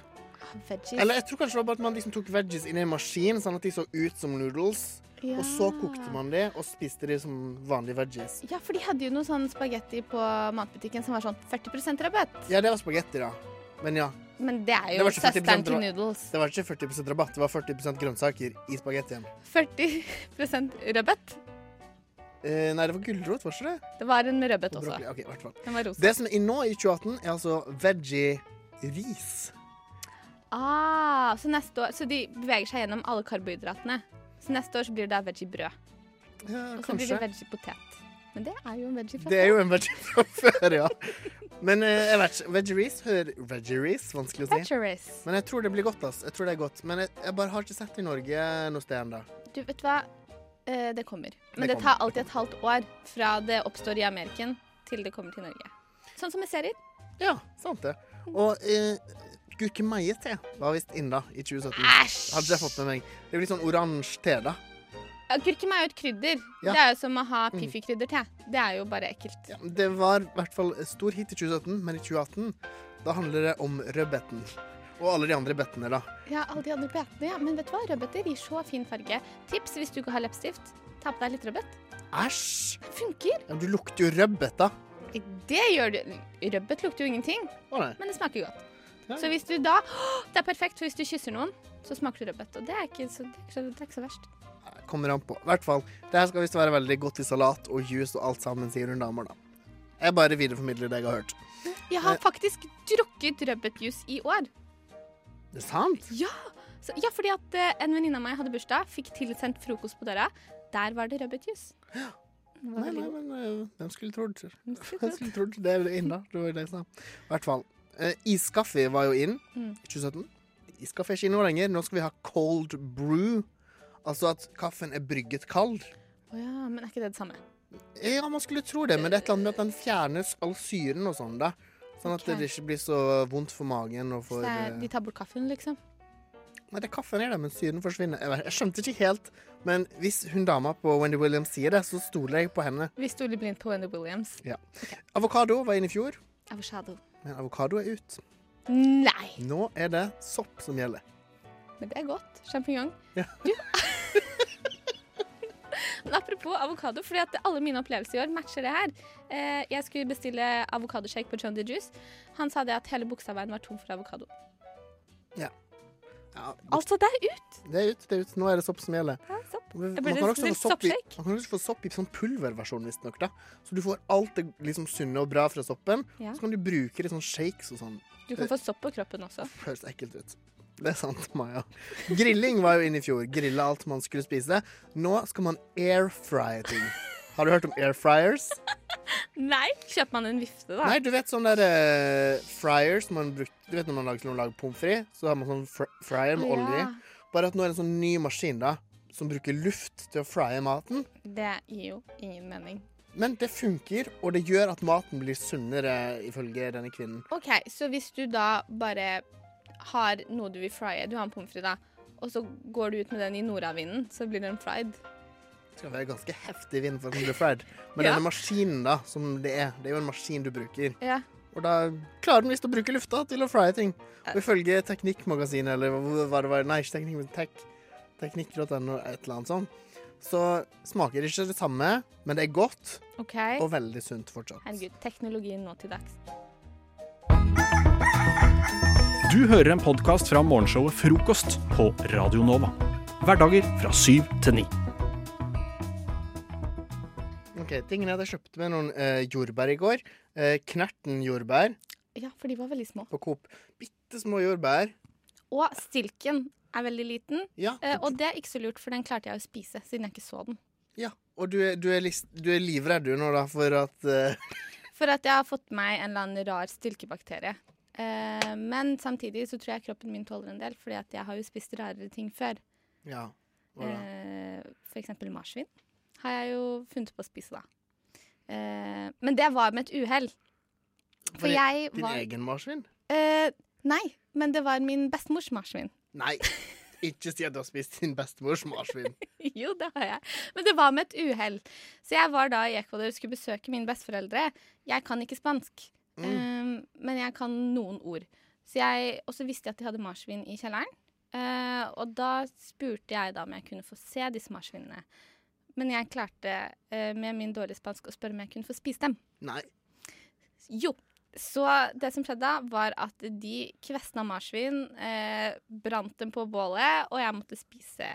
Veggies. Eller jeg tror kanskje det var bare at man liksom tok veggies inn i en maskin, sånn at de så ut som noodles. Ja. Og så kokte man det, og spiste de som vanlige veggies. Ja, for de hadde jo noe sånn spagetti på matbutikken som var sånn 40% rabatt. Ja, det var spagetti, da. Men ja. Men det er jo det søsteren til noodles. Det var ikke 40% rabatt, det var 40% grønnsaker i spagettien. 40% rabatt? Eh, nei, det var gulrot, var ikke det? Det var en med rødbet også. broccoli. Ok, i hvert fall. Den var rosa. Det som er nå i 2018, er altså veggie ris. Ah, så neste år Så de beveger seg gjennom alle karbohydratene. Så neste år så blir det da veggie-brød. Ja, Og så blir det veggiepotet. Men det er jo en veggie fra Det er jo en veggie fra før, ja. Men eh, jeg vet ikke. Veggeries hører Veggeries, vanskelig å si. Veggeries. Men jeg tror det blir godt, ass. Jeg tror det er godt. Men jeg, jeg bare har ikke sett det i Norge noe sted ennå. Du, vet du hva? Eh, det kommer. Men Det det, tar alltid et halvt år fra det oppstår i Ameriken til det kommer til Norge. Sånn som med serier. Ja, sant det. Og eh, gurkemeie-te var visst inn da, i 2017. Æsj! Hadde jeg fått med meg. Det blir sånn oransje te, da. Gurkemeie er jo et krydder. Ja. Det er jo som å ha Mm. Piffi-krydder til. Det er jo bare ekkelt. Det var i hvert fall stor hit i 2017, men i 2018 da handler det om rødbeten. Og alle de andre bettene, da. Ja, alle de andre bettene, ja. Men vet du hva? Rødbeter gir så fin farge. Tips hvis du ikke har leppestift. Ta på deg litt rødbet. Æsj! Funker. Ja, du lukter jo rødbet, da. Det gjør du. Rødbet lukter jo ingenting, Å, men det smaker godt. Ja. Så hvis du da Det er perfekt, for hvis du kysser noen, så smaker det rødbet. Og det er ikke så, det er ikke så, det er ikke så verst. Kommer an på. I hvert fall. Det her skal visst være veldig godt i salat og juice og alt sammen, sier hun damer, da. Jeg bare videreformidler det jeg har hørt. Jeg har faktisk drukket rødbetjuice i år. Det er sant? Ja, så, ja fordi at uh, en venninne av meg hadde bursdag, fikk tilsendt frokost på døra. Der var det rødbetjuice. Ja. Nei, nei, men eh, hvem skulle trodd? Hvem skulle trodd det er inn. Det var det jeg sa. I hvert fall. Eh, iskaffe var jo inn Mm. i 2017. Iskaffe er ikke inne lenger. Nå skal vi ha cold brew. Altså at kaffen er brygget kald. Oh ja, men er ikke det det samme? Ja, man skulle tro det, men det er et eller annet med at den fjernes all syren og sånn, da. Sånn at okay. det ikke blir så vondt for magen og Så for er, eh, de tar bort kaffen, liksom? Nei, det er kaffen i det, men syren forsvinner. Jeg, skjønte ikke helt, men hvis hun dama på Wendy Williams sier det, så stoler jeg på henne. Vi stoler blindt på Wendy Williams. Ja. Avokado var inn i fjor, Avocado. Men avokado er ut. Nei, Nå er det sopp som gjelder. men det er godt. Sjampinjong. Ja. Du Men apropos avokado, fordi at alle mine opplevelser i år matcher det her. Eh, jeg skulle bestille avokadoshake på John D. Juice. Han sa det at hele Bogstadveien var tom for avokado. Ja. Ja, Altså, det er ut! det er ut, det er ut. Nå er det sopp som gjelder. Ja, sopp. Man kan også få sopp i, man kan også få sopp i sånn pulverversjon, visstnok. Så du får alt det liksom sunne og bra fra soppen. Ja. Så kan du bruke det sånn shakes og sånn. Du kan få sopp på kroppen også. Høres ekkelt ut. Det er sant, Maja. Grilling var jo inne i fjor. Grille alt man skulle spise. Nå skal man airfrye ting. Har du hørt om air fryers? Nei! Kjøper man en vifte, da? Nei, du vet sånn der uh, fryers man brukte Du vet når man lager, lager pommes frites, så har man sånn fr fryer med Å, olje ja. Bare at nå er det en sånn ny maskin da som bruker luft til å frye maten. Det gir jo ingen mening. Men det funker, og det gjør at maten blir sunnere, ifølge denne kvinnen. OK, så hvis du da bare har noe du vil frye, du har en pommes frites, da, og så går du ut med den i nordavinden, så blir den fried. Det skal være ganske heftig vind for å bli fried. Men Ja. denne maskinen, da, som det er, det er jo en maskin du bruker. Ja. Og da klarer den visst å bruke lufta til å frye ting. Og ifølge Teknikkmagasinet, eller hva hva det var, nei, ikke Teknikk, men Tek, teknikk.no, et eller annet sånt, så smaker det ikke det samme, men det er godt okay. og veldig sunt fortsatt. Herregud, teknologien nå til dags. Du hører en podkast fra morgenshowet Frokost på Radio Nova. Hverdager fra syv til ni. Ok, tingen er at Jeg kjøpte meg noen eh, jordbær i går. Eh, Knerten jordbær Ja, for de var veldig små. på Coop. Bitte små jordbær. Og stilken er veldig liten, Ja, eh, og det er ikke så lurt, for den klarte jeg å spise siden jeg ikke så den. ja. Og du er, du, er lis- du er livredd du nå, da, for at eh, For at jeg har fått meg en eller annen rar stilkebakterie. Eh, men samtidig så tror jeg kroppen min tåler en del, fordi at jeg har jo spist rarere ting før. Ja. hva da? Eh, for eksempel marsvin har jeg jo funnet på å spise, da. Eh, men det var med et uhell. For Din- jeg Din var egen marsvin? Eh, Nei, men det var min bestemors marsvin. Nei. Ikke si at du har spist din bestemors marsvin. jo, det har jeg. Men det var med et uhell. Så jeg var da i Ecuador og skulle besøke mine besteforeldre. Jeg kan ikke spansk, Mm. eh, men jeg kan noen ord. Så jeg, og så visste jeg at de hadde marsvin i kjelleren. Eh, og da spurte jeg da om jeg kunne få se disse marsvinene. Men jeg klarte uh, med min dårlige spansk å spørre om jeg kunne få spise dem. Nei. Jo. Så det som skjedde da, var at de kvesna marsvin, eh, brant dem på bålet, og jeg måtte spise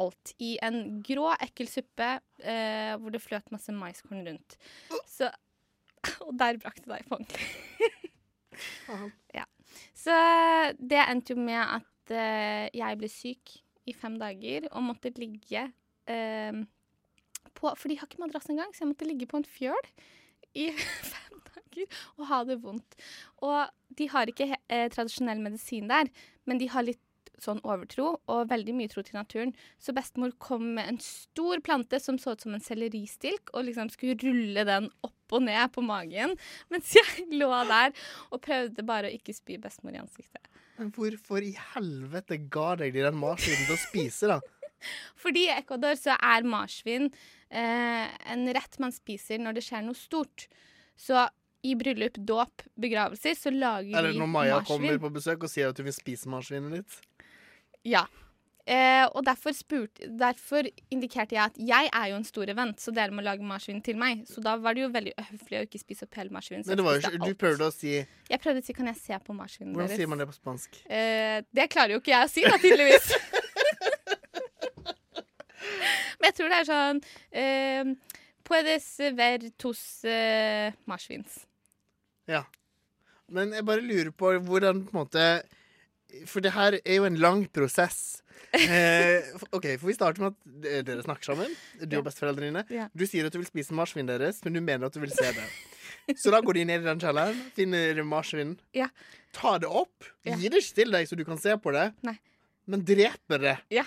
alt i en grå, ekkel suppe eh, hvor det fløt masse maiskorn rundt. Så Og der brakk det deg på ordentlig. ja. Så det endte jo med at eh, jeg ble syk i fem dager og måtte ligge eh, på For de har ikke madrass engang, så jeg måtte ligge på en fjøl i fem dager og ha det vondt. Og de har ikke eh, tradisjonell medisin der, men de har litt sånn overtro og veldig mye tro til naturen. Så bestemor kom med en stor plante som så ut som en selleristilk, og liksom skulle rulle den opp og ned på magen, mens jeg lå der og prøvde bare å ikke spy bestemor i ansiktet. Men hvorfor i helvete ga deg de den marsvinen til å spise, da? Fordi i Ecuador så er marsvin eh, en rett man spiser når det skjer noe stort. Så i bryllup, dåp, begravelser så lager vi marsvin. Eller når Maja marsvin. kommer på besøk og sier at hun vil spise marsvinet ditt? Ja. Eh, og derfor, spurt, derfor indikerte jeg at jeg er jo en stor event, så dere må lage marsvin til meg. Så da var det jo veldig uhøflig å ikke spise opp hele marsvinen. Men det var jo ikke, du prøvde å si Jeg prøvde å si kan jeg se på marsvinen Hvordan sier man det på spansk? Eh, det klarer jo ikke jeg å si, da, tydeligvis. Tror det er sånn eh, Puedes ver tus eh, marsvins. Ja. Men jeg bare lurer på hvordan på en måte For det her er jo en lang prosess. Eh, OK, for vi starter med at dere snakker sammen, du og besteforeldrene dine. Du sier at du vil spise marsvinet deres, men du mener at du vil se det. Så da går de ned i den kjelleren, finner marsvinen, Ja. tar det opp, gir det ikke til deg så du kan se på det, Nei. men dreper det. Ja.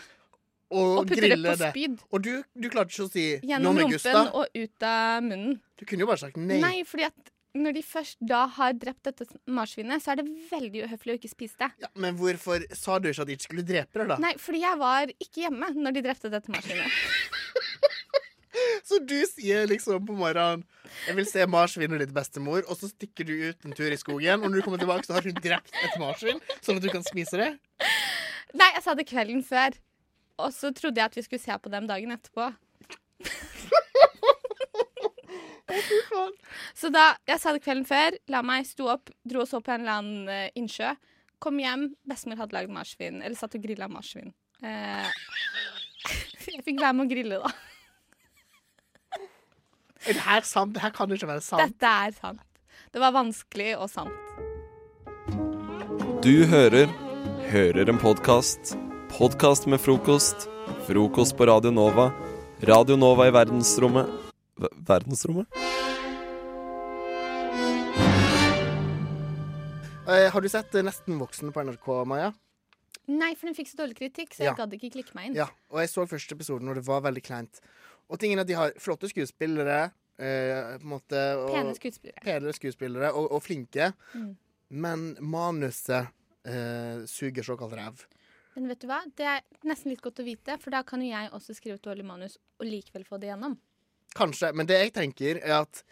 Og, Og putter det på det. spyd. Og du, du klarte ikke å si Gjennom «Nå med rumpen Gustav». og ut av munnen. Du kunne jo bare sagt nei. Nei, fordi at når de først da har drept dette marsvinet, så er det veldig uhøflig å ikke spise det. Ja, men hvorfor sa du ikke at de ikke skulle drepe det, da? Nei, fordi jeg var ikke hjemme når de drepte dette marsvinet. Så du sier liksom på morgenen 'Jeg vil se marsvinet ditt, bestemor', og så stikker du ut en tur i skogen, og når du kommer tilbake, så har hun drept et marsvin, sånn at du kan spise det? Nei, jeg sa det kvelden før. Og så trodde jeg at vi skulle se på dem dagen etterpå. Så da jeg sa det kvelden før, la meg, sto opp, dro og så på en eller annen eh, innsjø. Kom hjem, bestemor hadde lagd marsvin. Eller satt og grilla marsvin. Eh, jeg fikk være med å grille, da. Er det her sant? Det her kan ikke være sant. Dette er sant. Det var vanskelig og sant. Du hører Hører en podkast. Podkast med frokost. Frokost på Radio Nova. Radio Nova i verdensrommet Ver- Verdensrommet? Eh, har du sett Nesten voksen på NRK, Maja? Nei, for den fikk så dårlig kritikk, så jeg Ja. gadd ikke klikke meg inn. Ja, og jeg så første episoden, og det var veldig kleint. Og tingen er at de har flotte skuespillere, eh, på en måte og, Pene skuespillere. Pene skuespillere og, og flinke. Mm. Men manuset eh, suger såkalt ræv. Men vet du hva? Det er nesten litt godt å vite, for da kan jo jeg også skrive et dårlig manus og likevel få det gjennom. Kanskje, men det jeg tenker er at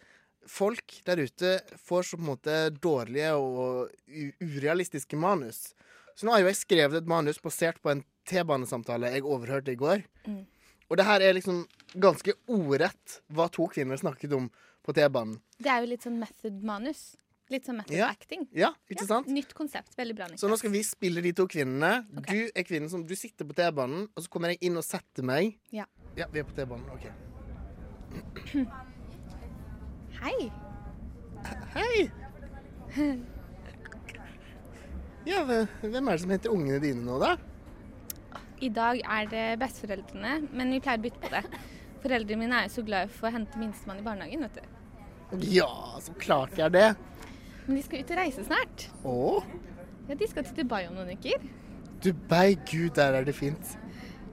folk der ute får så på en måte dårlige og urealistiske manus. Så nå har jo jeg skrevet et manus basert på en T-banesamtale jeg overhørte i går. Mm. Og det her er liksom ganske ordrett hva to kvinner snakket om på T-banen. Det er jo litt sånn method-manus. Litt sånn method Ja. acting. Ja, ikke sant? Nytt konsept. Veldig bra. Nytt. Så nå skal vi spille de to kvinnene. Du er kvinnen som Du sitter på T-banen, og så kommer jeg inn og setter meg. Ja. Ja, vi er på T-banen. OK. Hei. Hei! Ja, hvem er det som henter ungene dine nå, da? I dag er det besteforeldrene, men vi pleier å bytte på det. Foreldrene mine er jo så glad for å hente minstemann i barnehagen, vet du. Ja, så klart jeg er det. Men de skal ut og reise snart. Å, Ja, De skal til Dubai om noen uker. Dubai, gud, der er det fint.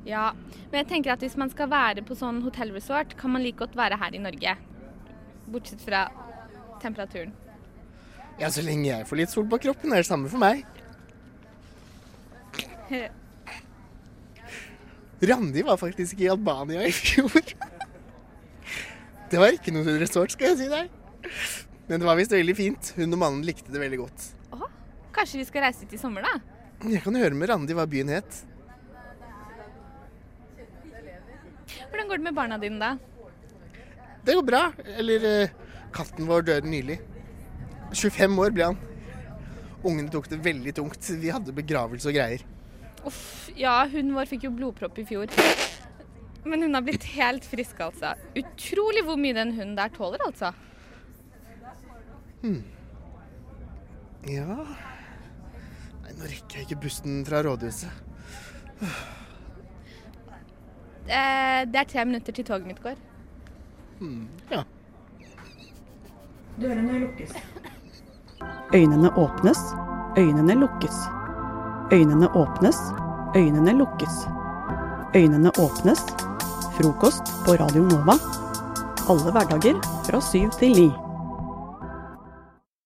Ja, Men jeg tenker at hvis man skal være på sånn hotellresort, kan man like godt være her i Norge. Bortsett fra temperaturen. Ja, så lenge jeg får litt sol på kroppen, er det samme for meg. Randi var faktisk i Albania i fjor. Det var ikke noe resort, skal jeg si deg. Men det var visst veldig fint. Hun og mannen likte det veldig godt. Åh, kanskje vi skal reise ut i sommer, da? Jeg kan høre med Randi hva byen het. Hvordan går det med barna dine, da? Det går bra. Eller eh, katten vår døde nylig. 25 år ble han. Ungene tok det veldig tungt. Vi hadde begravelse og greier. Uff, ja, hunden vår fikk jo blodpropp i fjor. Men hun har blitt helt frisk, altså. Utrolig hvor mye den hunden der tåler, altså. Hmm. Ja Nei, nå rekker jeg ikke bussen fra rådhuset. Eh, det er tre minutter til toget mitt går. Hmm. Ja. Dørene lukkes. Øynene åpnes, øynene lukkes. Øynene åpnes, øynene lukkes. Øynene åpnes. Frokost på Radio Nova. Alle hverdager fra syv til ni.